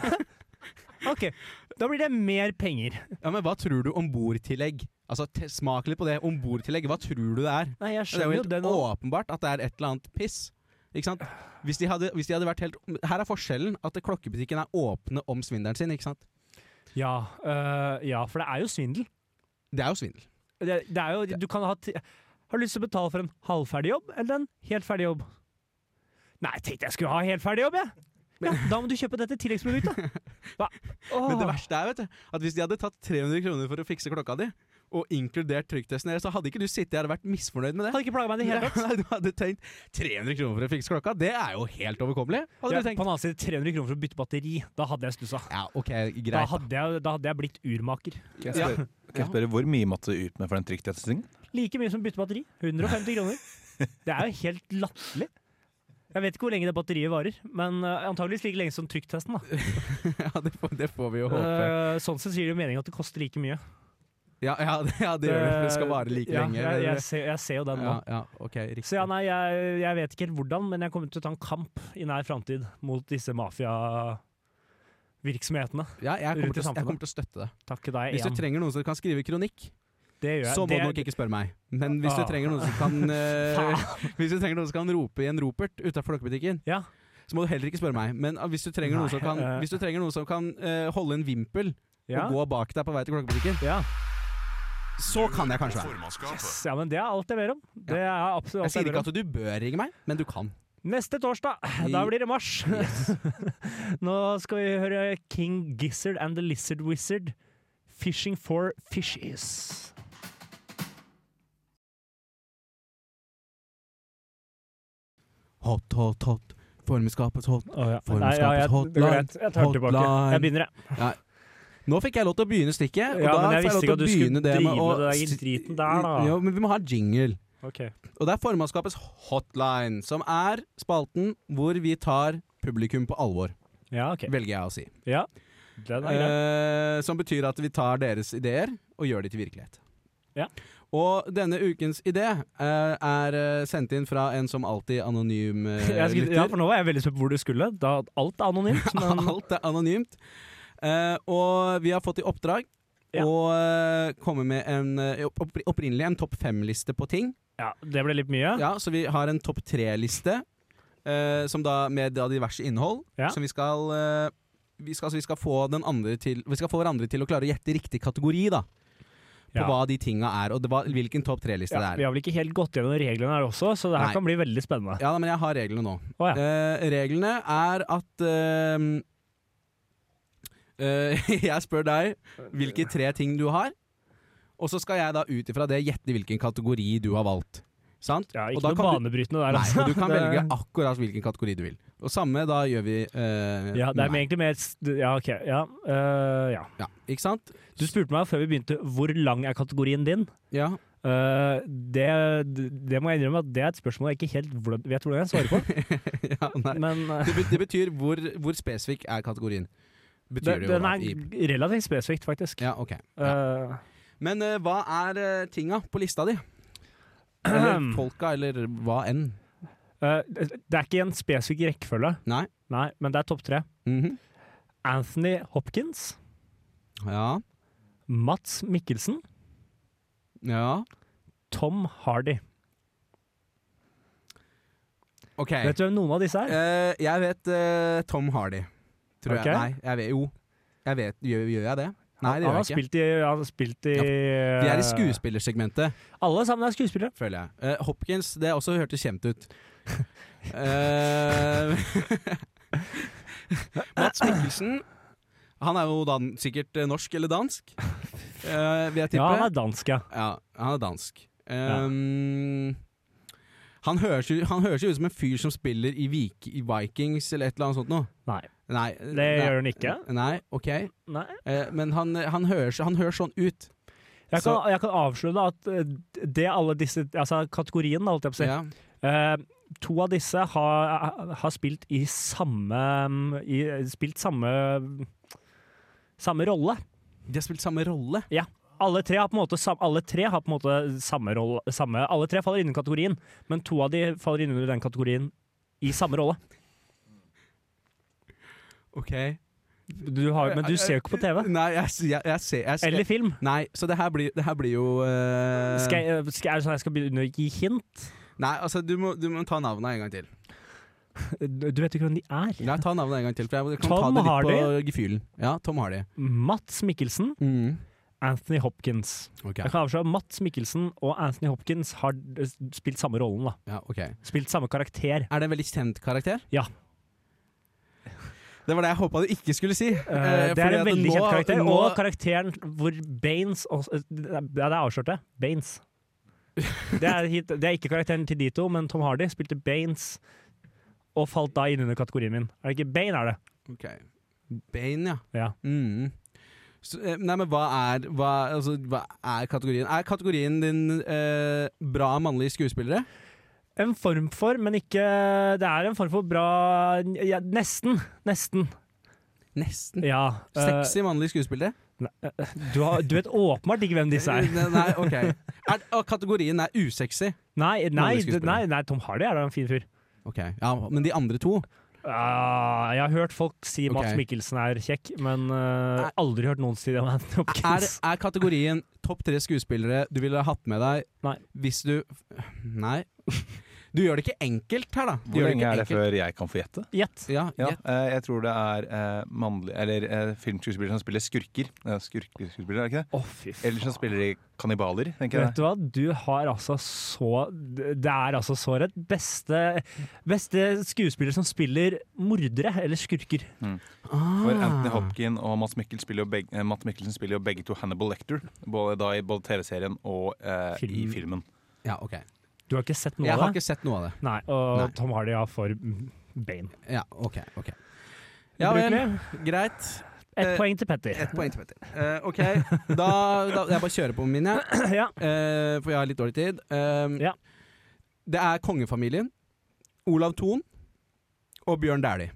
OK, da blir det mer penger. Ja, Men hva tror du om bordtillegg? Altså, Smak litt på det. Om bordtillegg, hva tror du det er? Nei, jeg Det er jo jo helt det nå. åpenbart at det er et eller annet piss. Ikke sant? Hvis de, hadde, hvis de hadde vært helt Her er forskjellen. At klokkebutikken er åpne om svindelen sin. ikke sant? Ja, øh, ja, for det er jo svindel. Det er jo svindel. Det, det er jo, du kan ha Har du lyst til å betale for en halvferdig jobb eller en helt ferdig jobb? Nei, jeg tenkte jeg skulle ha helt ferdig jobb, jeg. Ja, da må du kjøpe dette tilleggsproduktet. Men det verste er vet du, at hvis de hadde tatt 300 kroner for å fikse klokka di, og inkludert trykktesten deres, så hadde ikke du sittet her og vært misfornøyd med det. Hadde ikke plaga meg det hele tatt. Du hadde tenkt 300 kroner for å fikse klokka, det er jo helt overkommelig. Hadde Ja, du på en den annen side 300 kroner for å bytte batteri. Da hadde jeg stussa. Ja, ok, Da greit. da. hadde, jeg, da hadde jeg blitt urmaker. Kan jeg spørre, kan jeg spørre hvor mye måtte du ut med for den trykktestingen? Like mye som bytte batteri. 150 kroner. Det er jo helt latterlig. Jeg vet ikke hvor lenge det batteriet varer, men uh, antageligvis like lenge som trykktesten. da. Ja, det får, det får vi jo håpe. Uh, sånn sett sier det jo meningen at det koster like mye. Ja, ja, det, ja, det gjør det. Det skal vare like ja, lenge. Jeg, jeg, ser, jeg ser jo den nå. ja, ja, ok. Så ja, nei, jeg, jeg vet ikke helt hvordan, men jeg kommer til å ta en kamp i nær framtid mot disse mafiavirksomhetene. ja, jeg, kommer til, jeg kommer til å støtte det. Takk deg Hvis du igjen. trenger noen som kan skrive kronikk, så må det, du nok ikke spørre meg. Men hvis du Ah. trenger noen som kan uh, Hvis du trenger noen som kan rope i en ropert utenfor klokkebutikken, Ja. så må du heller ikke spørre meg. Men ah, hvis du trenger noen som kan, eh. du trenger noen som kan eh, holde en vimpel Ja. og gå bak deg på vei til klokkebutikken, ja. Så kan jeg kanskje være. yes, Ja, men det er alt jeg ber om. Det er absolutt Jeg alt sier jeg ber ikke om. at du bør ringe meg, men du kan. Neste torsdag, da blir det mars. Nå skal vi høre King Gizzard and the Lizard Wizard, 'Fishing for Fishes'. Hot, hot, hot. Formannskapets hot. Oh, ja. Formannskapets Nei, ja, jeg, hotline. greit. Jeg tar tilbake. Jeg begynner, jeg. Nå fikk jeg lov til å begynne stikket, og Ja, da men jeg visste ikke at du skulle drive det med drive å driten der, da. Jo, men vi må ha jingle. Ok. Og det er formannskapets hotline, som er spalten hvor vi tar publikum på alvor, Ja, ok. velger jeg å si. Ja, den er grei. Eh, som betyr at vi tar deres ideer og gjør de til virkelighet. Ja. Og denne ukens idé eh, er eh, sendt inn fra en som alltid anonym eh, lytter. ja, for nå var jeg veldig spent på hvor du skulle. Da, alt er anonymt. Men Alt er anonymt. Eh, og vi har fått i oppdrag Ja. å uh, komme med en eh, opp, opp- opprinnelig en topp fem-liste på ting. ja, det ble litt mye. Ja, Så vi har en topp tre-liste uh, som da med da diverse innhold. Ja. Som vi skal, vi skal altså vi skal få den andre til Vi skal få hverandre til å klare å gjette riktig kategori, da. På Ja. hva de tinga er, og det var, hvilken topp tre-liste Ja, det vi er. har vel ikke helt gått gjennom reglene her også, så det her Nei. kan bli veldig spennende. Ja, men jeg har reglene nå. Oh, ja. Eh, reglene er at eh, Jeg spør deg hvilke tre ting du har, og så skal jeg da ut ifra det gjette hvilken kategori du har valgt. Sant? Ja, Og ikke da noe banebrytende der, altså. Nei, du kan velge akkurat hvilken kategori du vil. Og samme da gjør vi uh, Ja, det er egentlig mer Ja, OK. Ja. uh, ja. Ja, ikke sant? Du spurte meg før vi begynte hvor lang er kategorien din. Ja. Uh, det, det må jeg innrømme at det er et spørsmål jeg ikke helt vet hvordan jeg svarer på. ja nei. Men uh, det betyr hvor, hvor spesifikk er kategorien. Betyr det, det jo den da. er relativt spesifikt, faktisk. Ja, ok. Ja. Øh, Men uh, hva er uh, tinga på lista di? Eller folka, eller hva enn. det er ikke i en spesifikk rekkefølge, Nei? Nei, men det er topp tre. Mhm. Anthony Hopkins, Ja. Mats Mikkelsen, Ja. Tom Hardy. OK. Vet du hvem noen av disse er? Jeg vet Tom Hardy. Tror okay. jeg. Nei, jeg vet jo. Jeg vet, gjør, gjør jeg det? Nei, det gjør jeg ikke. spilt i, han har spilt i Vi er i øh, skuespillersegmentet, Alle sammen er skuespillere. føler jeg. Uh, Hopkins, det også hørtes kjent ut. uh, Mats Mikkelsen Han er jo sikkert eh, norsk eller dansk, uh, vil jeg tippe. Ja, han er dansk, ja. Ja, han er dansk. Um, han, høres jo, han høres jo ut som en fyr som spiller i, Vik i Vikings eller et eller annet sånt noe. Nei. Nei, Det nei, gjør han ikke. Nei, ok. Nei. Eh, men han, han, høres, han høres sånn ut. Jeg kan, jeg kan avsløre at eh, det alle disse Altså kategorien, holdt jeg på å si. Ja. Eh, to av disse har, har spilt i samme i, Spilt samme Samme rolle. De har spilt samme rolle. Alle tre har på en måte, alle tre har på en måte samme rolle samme, Alle tre faller innen kategorien, men to av de faller innunder den kategorien i samme rolle. Ok. Du har, men du ser jo ikke på TV. Nei, jeg, jeg, jeg ser jeg, ser- Eller film. Nei, så det her blir, det her blir jo uh... Skal jeg, skal, er det sånn jeg skal begynne å gi hint? Nei, altså, du må, du må ta navnet en gang til. Du vet ikke hvem de er. Nei, ta navnet en gang til, for jeg kan Tom ta det litt Hardy. på gefühlen. Ja, Tom Hardy. Mats Mikkelsen, Mm. Anthony Hopkins. Ok. Jeg kan avsløre at Mats Mikkelsen og Anthony Hopkins har eh, spilt samme rollen. da Ja, ok. Spilt samme karakter. Er det en veldig kjent karakter? Ja. Det var det jeg håpa du ikke skulle si. Eh, Eh, det er en veldig nå- kjent karakter. nå- Og karakteren hvor Baines også, Ja, det er avslørt, det. Baines. Det er, hit, det er ikke karakteren til de to, men Tom Hardy spilte Baines og falt da inn under kategorien min. Er det ikke Bane, er det? Ok. Bane, ja. Ja. Mm. Så, eh, nei, men hva er, hva, altså, hva er kategorien? Er kategorien din eh, bra mannlige skuespillere? En form for, men ikke Det er en form for bra ja, Nesten. Nesten. Nesten. Ja. eh, Sexy mannlige skuespillere? du, har, du vet åpenbart ikke hvem disse er. Eh, Nei, ok. Er, kategorien er usexy? Nei, nei, nei Tom Hardy er da en fin fyr. Ok, ja, Men de andre to? Ah, jeg har hørt folk si Mats Ok. Mikkelsen er kjekk, men uh, Er- aldri hørt noen si det om Anthony Er, er kategorien topp tre skuespillere du ville hatt med deg Nei. hvis du Nei. Du gjør det ikke enkelt her, da. Du Hvor lenge er det ikke før jeg kan få gjette? Gjett. Ja, Ja, eh, jeg tror det er eh, mannlig, eller eh, filmskuespillere som spiller skurker. Eh, Skurkeskuespillere, er det ikke det? Oh, fy faen. Eller som spiller i kannibaler, tenker Vet jeg. du hva, du har altså så Det er altså så rett. Beste, beste skuespiller som spiller mordere eller skurker. For Ah. Anthony Hopkin og Mads, Mikkelsen spiller jo begge, eh, Matt Mikkelsen spiller jo begge to Hannibal Lecter. Både, da i både TV-serien og eh, i filmen. Ja, ok. Du har ikke sett noe Jeg av har ikke sett noe av det. Nei, og Nei. Tom Hardy har for Bane. Ja, ok, ok. Ja vel, greit. Ett Eh, poeng til Petter. Et poeng til Petter. Eh, ok, da, da Jeg bare kjører på med min, jeg. ja. Eh, for jeg har litt dårlig tid. Eh, Ja. Det er kongefamilien. Olav Thon og Bjørn Dæhlie.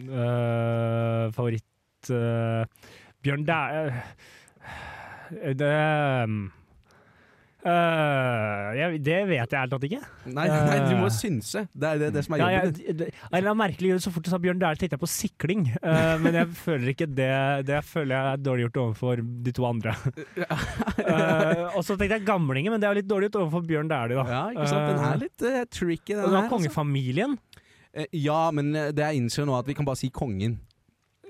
Uh, favoritt uh, Bjørn Dæhlie det um, eh, jeg, Det vet jeg ærlig talt ikke. Nei, nei, du må Eh. synse. Det er det, det som er Ja, jobben jeg, din. det, av en eller merkelig så fort du sa Bjørn Dæhlie, tenkte jeg på sikling. Uh, men jeg føler ikke det Det føler jeg er dårlig gjort overfor de to andre. Uh, og så tenkte jeg gamlinger, men det er litt dårlig gjort overfor Bjørn Dæhlie, da. Ja, ikke sant? Den er litt tricky, den her. Og kongefamilien. Eh, ja, men det jeg innser nå at vi kan bare si kongen.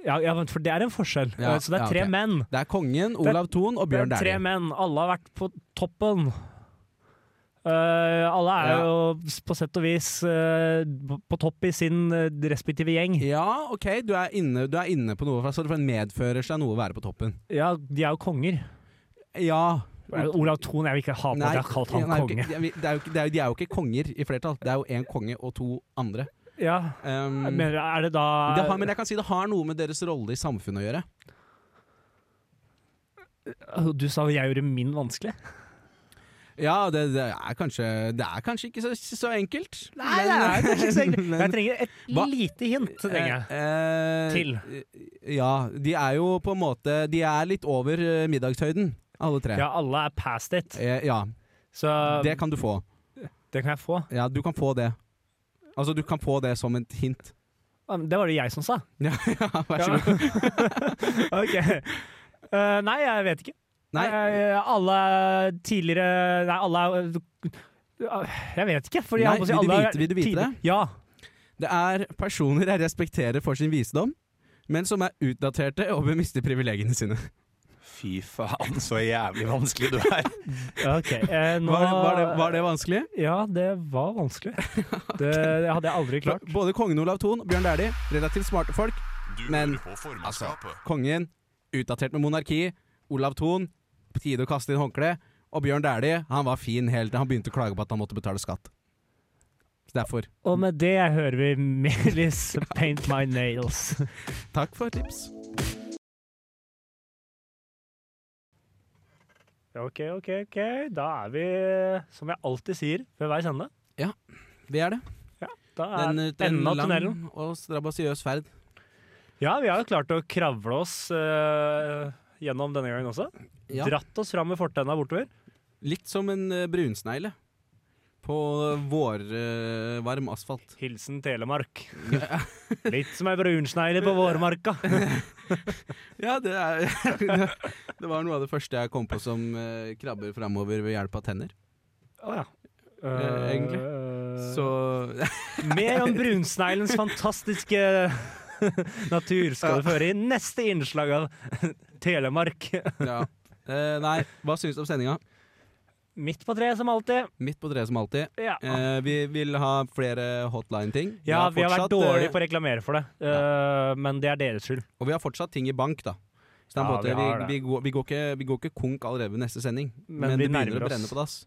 Ja, ja, for det er en forskjell. Ja, Eh, så det er tre ok. menn. Det er kongen, Olav Thon og Bjørn er tre Dæhlie. menn. Alle har vært på toppen. Uh, alle er jo på sett og vis uh, på- topp i sin respektive gjeng. Ja, OK, du er inne, du er inne på noe. Så det medfører seg noe å være på toppen. Ja, de er jo konger. Ja. Olav Thon, jeg vil ikke ha på at jeg har kalt han nei, konge. ikke- det er jo- De er jo ikke konger i flertall. Det er jo én konge og to andre. Ja, Um, men er det da det har, men jeg kan si det har noe med deres rolle i samfunnet å gjøre. Du sa jeg gjorde min vanskelig. Ja, det, det, er, kanskje, det er kanskje ikke så, så enkelt. Nei, det er kanskje ikke så enkelt. men- Jeg trenger et Hva? lite hint. trenger jeg. Eh, eh, Til. Ja, de er jo på en måte De er litt over eh, middagshøyden, alle tre. Ja, alle er past it. Eh, ja, Så det kan du få. det kan jeg få. Ja, du kan få det. Altså, du kan få det som et hint. Det var det jeg som sa. Ja, ja vær så god. ok. Uh, nei, jeg vet ikke. Nei, Uh, alle er tidligere Nei, alle uh, Jeg vet ikke. Nei, jeg si vil du vite- vil du vite det? Ja. det er personer jeg respekterer for sin visdom, men som er utdaterte og bør miste privilegiene sine. Fy faen, så jævlig vanskelig du er. okay, eh, nå, Var var det, var det vanskelig? Ja, det var vanskelig. Det, det hadde jeg aldri klart. Både kongen Olav Thon og Bjørn Dæhlie, relativt smarte folk. Men, altså. Kongen, utdatert med monarki. Olav Thon, på tide å kaste inn håndkle. Og Bjørn Dæhlie, han var fin helt til han begynte å klage på at han måtte betale skatt. Derfor. Og med det hører vi Melis 'Paint My Nails'. Takk for tips. Ok, ok, ok. Da er vi, som jeg alltid sier ved hver Ja, Vi er det. Ja, da er Den, eh, enden av tunnelen. og strabasiøs ferd. Ja, vi har jo klart å kravle oss uh, gjennom denne gangen også. Ja. Dratt oss fram med fortenna bortover. Litt som en eh, brunsnegle på vårvarm asfalt. Hilsen Telemark. Litt som ei brunsnegle på vårmarka. Ja, det er Det var noe av det første jeg kom på som uh, krabber framover ved hjelp av tenner. Å ja. Uh, egentlig. Eh, Så Mer om brunsneglens fantastiske natur skal du føre i neste innslag av Telemark. ja. Eh, nei, hva syns du om sendinga? Midt på treet som alltid. Midt på treet som alltid. Ja, Eh, vi vil ha flere hotline-ting. ja vi har vært dårlige eh, på å reklamere for det, Eh, men det er deres skyld. Og vi har fortsatt ting i bank, da. Så Ja, måte, vi vi, vi, går, vi, går ikke, vi går ikke konk allerede ved neste sending. Men Men, vi det begynner å brenne oss. på dass.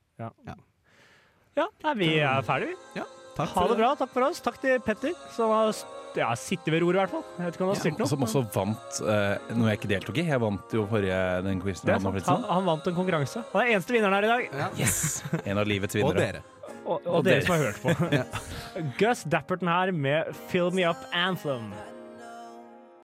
Ja, nei, vi er ferdige, vi. Ha det bra. Takk for oss. Takk til Petter, som har ja, sittet ved roret, i hvert fall. Jeg vet ikke om han har styrt noe. Som også vant uh, noe jeg ikke deltok i. Jeg vant jo forrige den quizen. Det er sant. Han, han vant en konkurranse. Han er eneste vinneren her i dag. Ja. En av livets Og vinnere. dere. Og, og, Og dere dere. som har hørt på. Gus Dapperton her med 'Fill Me Up Anthem'.